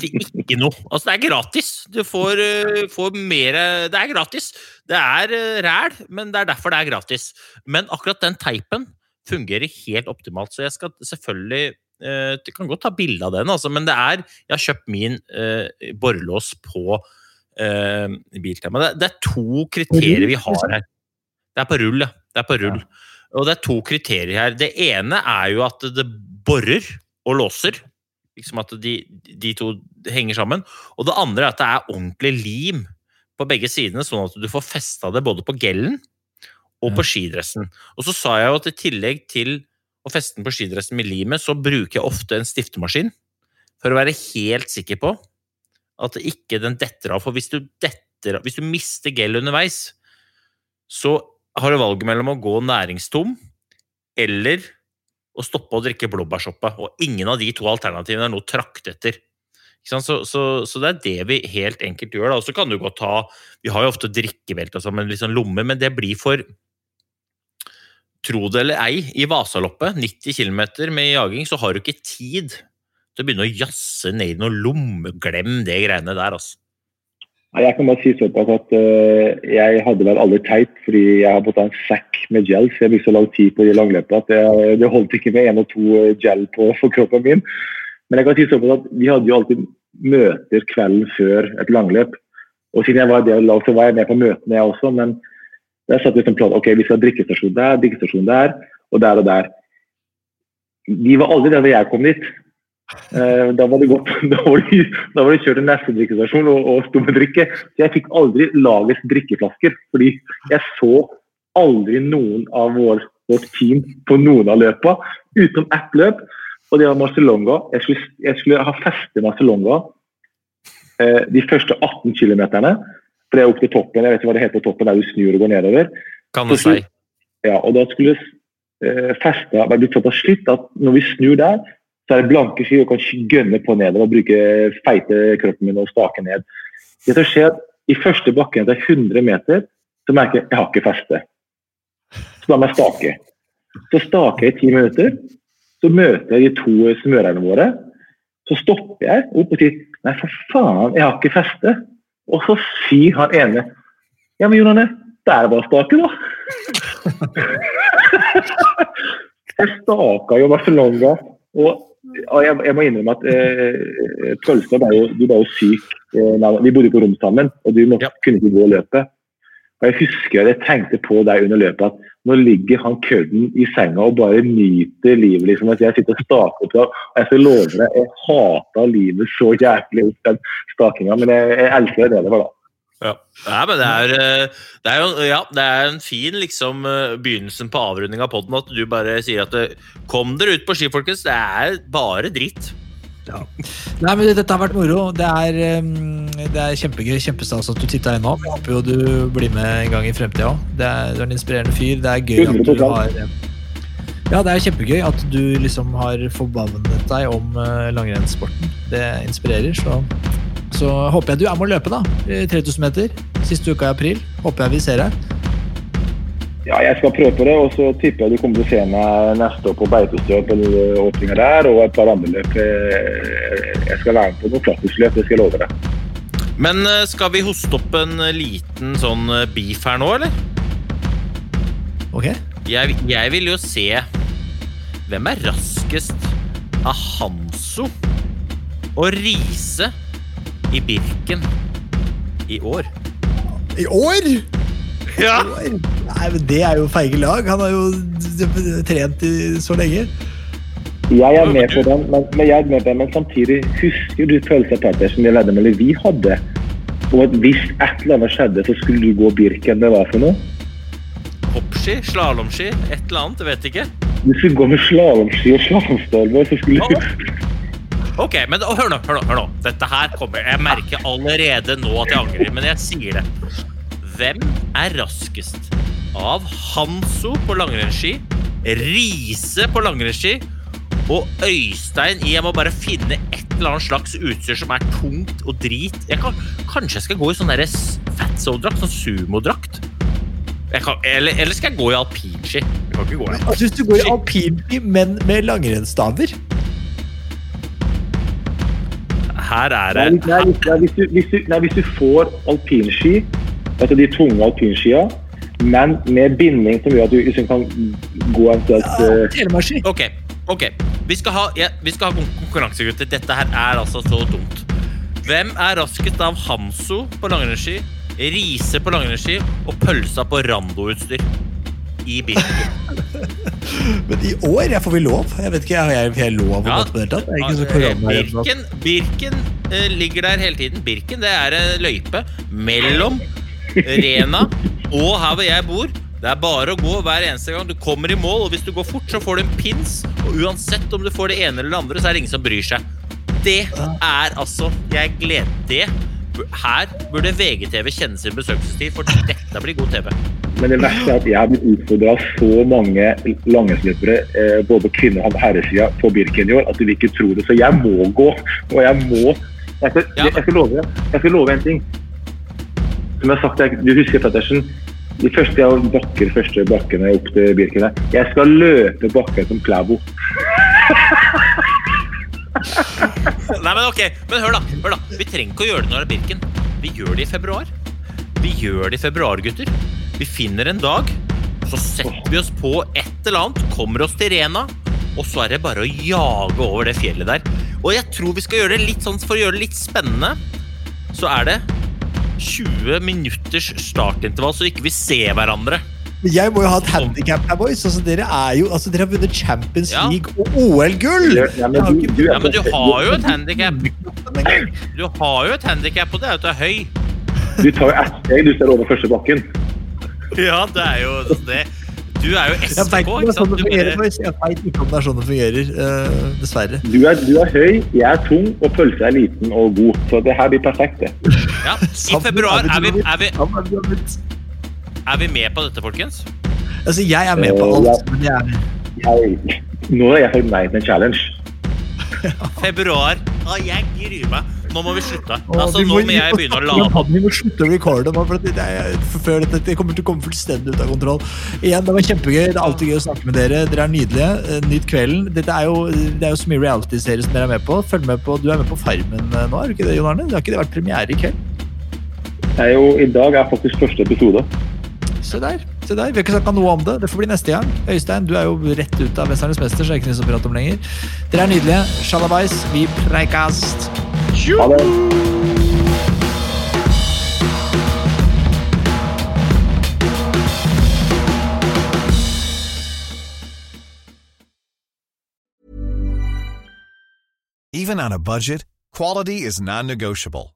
til ikke noe. Altså, det er gratis. Du får, uh, får mer Det er gratis. Det er uh, ræl, men det er derfor det er gratis. Men akkurat den teipen fungerer helt optimalt, så jeg skal selvfølgelig uh, Du kan godt ta bilde av den, altså, men det er Jeg har kjøpt min uh, borrelås på Biltema. Det, det, er to kriterier vi har her. Det er på rull, ja. Det er på rull. Og det er to kriterier her. Det ene er jo at det borer og låser liksom at de, de, to henger sammen. Og det andre er at det er ordentlig lim på begge sidene, sånn at du får festa det både på gellen og på skidressen. Og så sa jeg jo at i tillegg til å feste den på skidressen med limet, så bruker jeg ofte en stiftemaskin for å være helt sikker på at ikke den detter av. For hvis du, detter, hvis du mister gel underveis, så har du valget mellom å gå næringstom eller å stoppe å drikke blåbærsoppe. Og ingen av de to alternativene er noe trakt etter. Så, så, så, det er det vi helt enkelt gjør. Og så kan du godt ha Vi har jo ofte drikkebelte som en liksom lomme, men det blir for Tro det eller ei, i Vasaloppet, 90 km med jaging, så har du ikke tid til å begynne å jazze ned i noen lomme. Glem det greiene der, altså. Jeg kan bare si såpass at uh, jeg hadde vel aldri teit, fordi jeg har fått en sekk med gel. så Jeg brukte så lang tid på de langløpene at det, det, holdt ikke med én og to eh, gel på for kroppen min. Men jeg kan si såpass at vi hadde jo alltid møter kvelden før et langløp. Og siden jeg var i det laget, så var jeg med på møtene, jeg også. Men der satt vi som plan ok, vi skal ha drikkestasjon der, drikkestasjon der, og der og der. De var aldri der da jeg kom dit. Da var det gått, da var det, da var det kjørt til neste drikkestasjon og, og sto med drikke. Så jeg fikk aldri lagets drikkeflasker, fordi jeg så aldri noen av vår, vårt team på noen av løpa, utenom ett løp, og det var Marcelonga. Jeg skulle, jeg skulle ha feste Marcelonga eh, de første 18 km. For er opp til toppen, jeg vet ikke hva det heter på toppen, der du snur og går nedover. Kan du si. Ja, og da skulle eh, festa være blitt såpass slitt at når vi snur der, så er det blanke ski og kan gønne på nedover og bruke feite kroppen min og stake ned. Det som skjer I første bakken etter 100 meter så merker jeg at jeg har ikke feste. Så da må jeg stake. Så staker jeg i ti minutter. Så møter jeg de to smørerne våre. Så stopper jeg opp og sier nei, for faen, jeg har ikke feste. Og så sier han ene ja, men Jon Arne, det er bare stake, da. jeg staka jo Barcelona. Og og jeg, jeg, må innrømme at eh, Tølstad var jo, du var jo syk. Eh, vi bodde på rom sammen, og du måtte, ja. kunne ikke gå løpet. Og Jeg husker jeg tenkte på deg under løpet at nå ligger han kødden i senga og bare nyter livet. liksom, at Jeg sitter og staker på og jeg skal love deg, jeg hata livet så jævlig den stakinga, men jeg, jeg elsker det det var da. Ja. Nei, men det er, eh, det er jo ja, det er en fin liksom, eh, begynnelsen på avrunding av poden at du bare sier at eh, kom dere ut på ski, folkens. Det er bare dritt. Ja. Nei, men Dette har vært moro. Det er, um, det er kjempegøy. Kjempestas at du titta innom. Jeg håper jo du blir med en gang i fremtida òg. Du er en inspirerende fyr. Det er gøy at du har Ja, det er kjempegøy at du liksom har forbannet deg om langrennssporten. Det inspirerer. Så, så håper jeg du er med å løpe, da. 3000 meter. Siste uka i april. Håper jeg vi ser deg. Ja, jeg skal prøve på det, og så tipper jeg du kommer til å se meg neste år på Beitostø eller åpninga der, og et par andre løp. Eh, Jeg skal være med på noe klassisk løp, det skal jeg love deg. Men eh, skal vi hoste opp en eh, liten sånn beef her nå, eller? Ok? Jeg, jeg vil jo se Hvem er raskest av Hanso og Riise i Birken i år? I år? Ja! Nei, men Det er jo feige lag. Han har jo trent i så lenge. Jeg er med på den, men, men, jeg er med på den, men samtidig husker du følelsen Pettersen i veddemålet vi hadde? Og at hvis et eller annet skjedde, så skulle du gå Birken. Det var for noe? Hoppski, slalåmski, et eller annet, jeg vet ikke. Du skulle gå med slalåmski og slalåmstormer, så skulle du Ok, men hør nå, hør nå, hør nå. Dette her kommer Jeg merker allerede nå at jeg angrer, men jeg sier det. Hvem er raskest av Hanso på langrennsski, Riise på langrennsski og Øystein i Jeg må bare finne et eller annet slags utstyr som er tungt og drit. Jeg kan, kanskje jeg skal gå i sånn fatso-drakt, sånn sumodrakt? Eller, eller skal jeg gå i alpinski? Jeg kan ikke gå i Altså, hvis du går i alpinski, men med langrennsstaver Her er Nei, det nei, hvis, nei, hvis, du, hvis, du, nei, hvis du får alpinski, altså de tunge alpinskia, men med binding som gjør at du liksom kan gå eventuelt ja, Telemarkski. Ok, ok. Vi skal ha, ja, vi skal ha kon- konkurranse, gutter. Dette her er altså så dumt. Hvem er raskest av Hanso på langrennsski, Riise på langrennsski og pølsa på randoutstyr? I Birken. Men i år jeg får vi lov. Jeg vet ikke, jeg, har jeg lov Ja, gå på det hele tatt? Det ikke så korona her, eller noe. Birken, Birken uh, ligger der hele tiden. Birken det er en løype mellom Rena og her hvor jeg bor. Det er bare å gå hver eneste gang. Du kommer i mål, og hvis du går fort, så får du en pins. Og uansett om du får det ene eller det andre, så er det ingen som bryr seg. Det er altså Jeg gleder det. Her burde VGTV kjenne sin besøkelsestid, for dette blir god TV. Men det verste er at jeg har blitt utfordra av så mange langrennsløpere, eh, både kvinner og herresida, på Birken i år, at du vil ikke tro det. Så jeg må gå. Og jeg må Jeg skal, jeg skal, love, jeg skal love en ting. Som jeg har sagt, jeg, du husker Pettersen? De første jeg bakker, første bakkene opp til Birken. Jeg skal løpe bakken som Klæbo. Nei, men ok, men hør da, hør da. Vi trenger ikke å gjøre det når det er Birken. Vi gjør det i februar. Vi gjør det i februar, gutter. Vi finner en dag Så setter vi oss på et eller annet Kommer oss til Rena Og så er det bare å jage over det fjellet der. Og jeg tror vi skal gjøre det litt sånn For å gjøre det litt spennende Så er det 20 minutters startintervall Så ikke vi ser hverandre Men Jeg må jo ha et handikap her, boys. Altså, dere, er jo, altså, dere har vunnet Champions Ja. League og OL-gull! Ja, ja, men du- du Ja, men du har jo et handicap engang. Du har jo et handikap, Og det er at du er høy Du tar jo ett steg, du ser over første bakken. Ja, det er jo det Du er jo SK, ikke sånn sant? Du bare. Jeg vet ikke om det er sånn det fungerer, uh, dessverre. Du er, du er høy, jeg er tung, og pølsa er liten og god. Så det her blir perfekt, det. ja. I februar er er vi vi, er, vi, er vi med på dette, folkens? Altså, jeg er med på Eh, alt, men jeg, Jeg, nå er jeg fornøyd med en challenge. Februar. Ah, jeg gruer meg. Nå må vi slutte. Altså, vi nå må- må jeg begynne å vi lade Vi må slutte å recorde nå, for det, er, før dette, det kommer til å komme fullstendig ut av kontroll. Igjen, Det var kjempegøy. Det er alltid gøy å snakke med dere. Dere er nydelige. Nytt Nyt kvelden. Dette er jo, det er jo så mye reality-serier som dere er med på. Følg med på. Du er med på Farmen eh, nå, er du ikke det, Jon Arne? Det har ikke det vært premiere i kveld? Det er jo, I dag er faktisk første episode. Se der. se der. Vi har ikke snakka noe om det. Det får bli neste gang. Øystein, du er jo rett ut av 'Mesternes mester', så det er ikke noe å prate om lenger. Dere er nydelige. Shalabais. Vi preikast. Ha det. Even on a budget, quality is non-negotiable.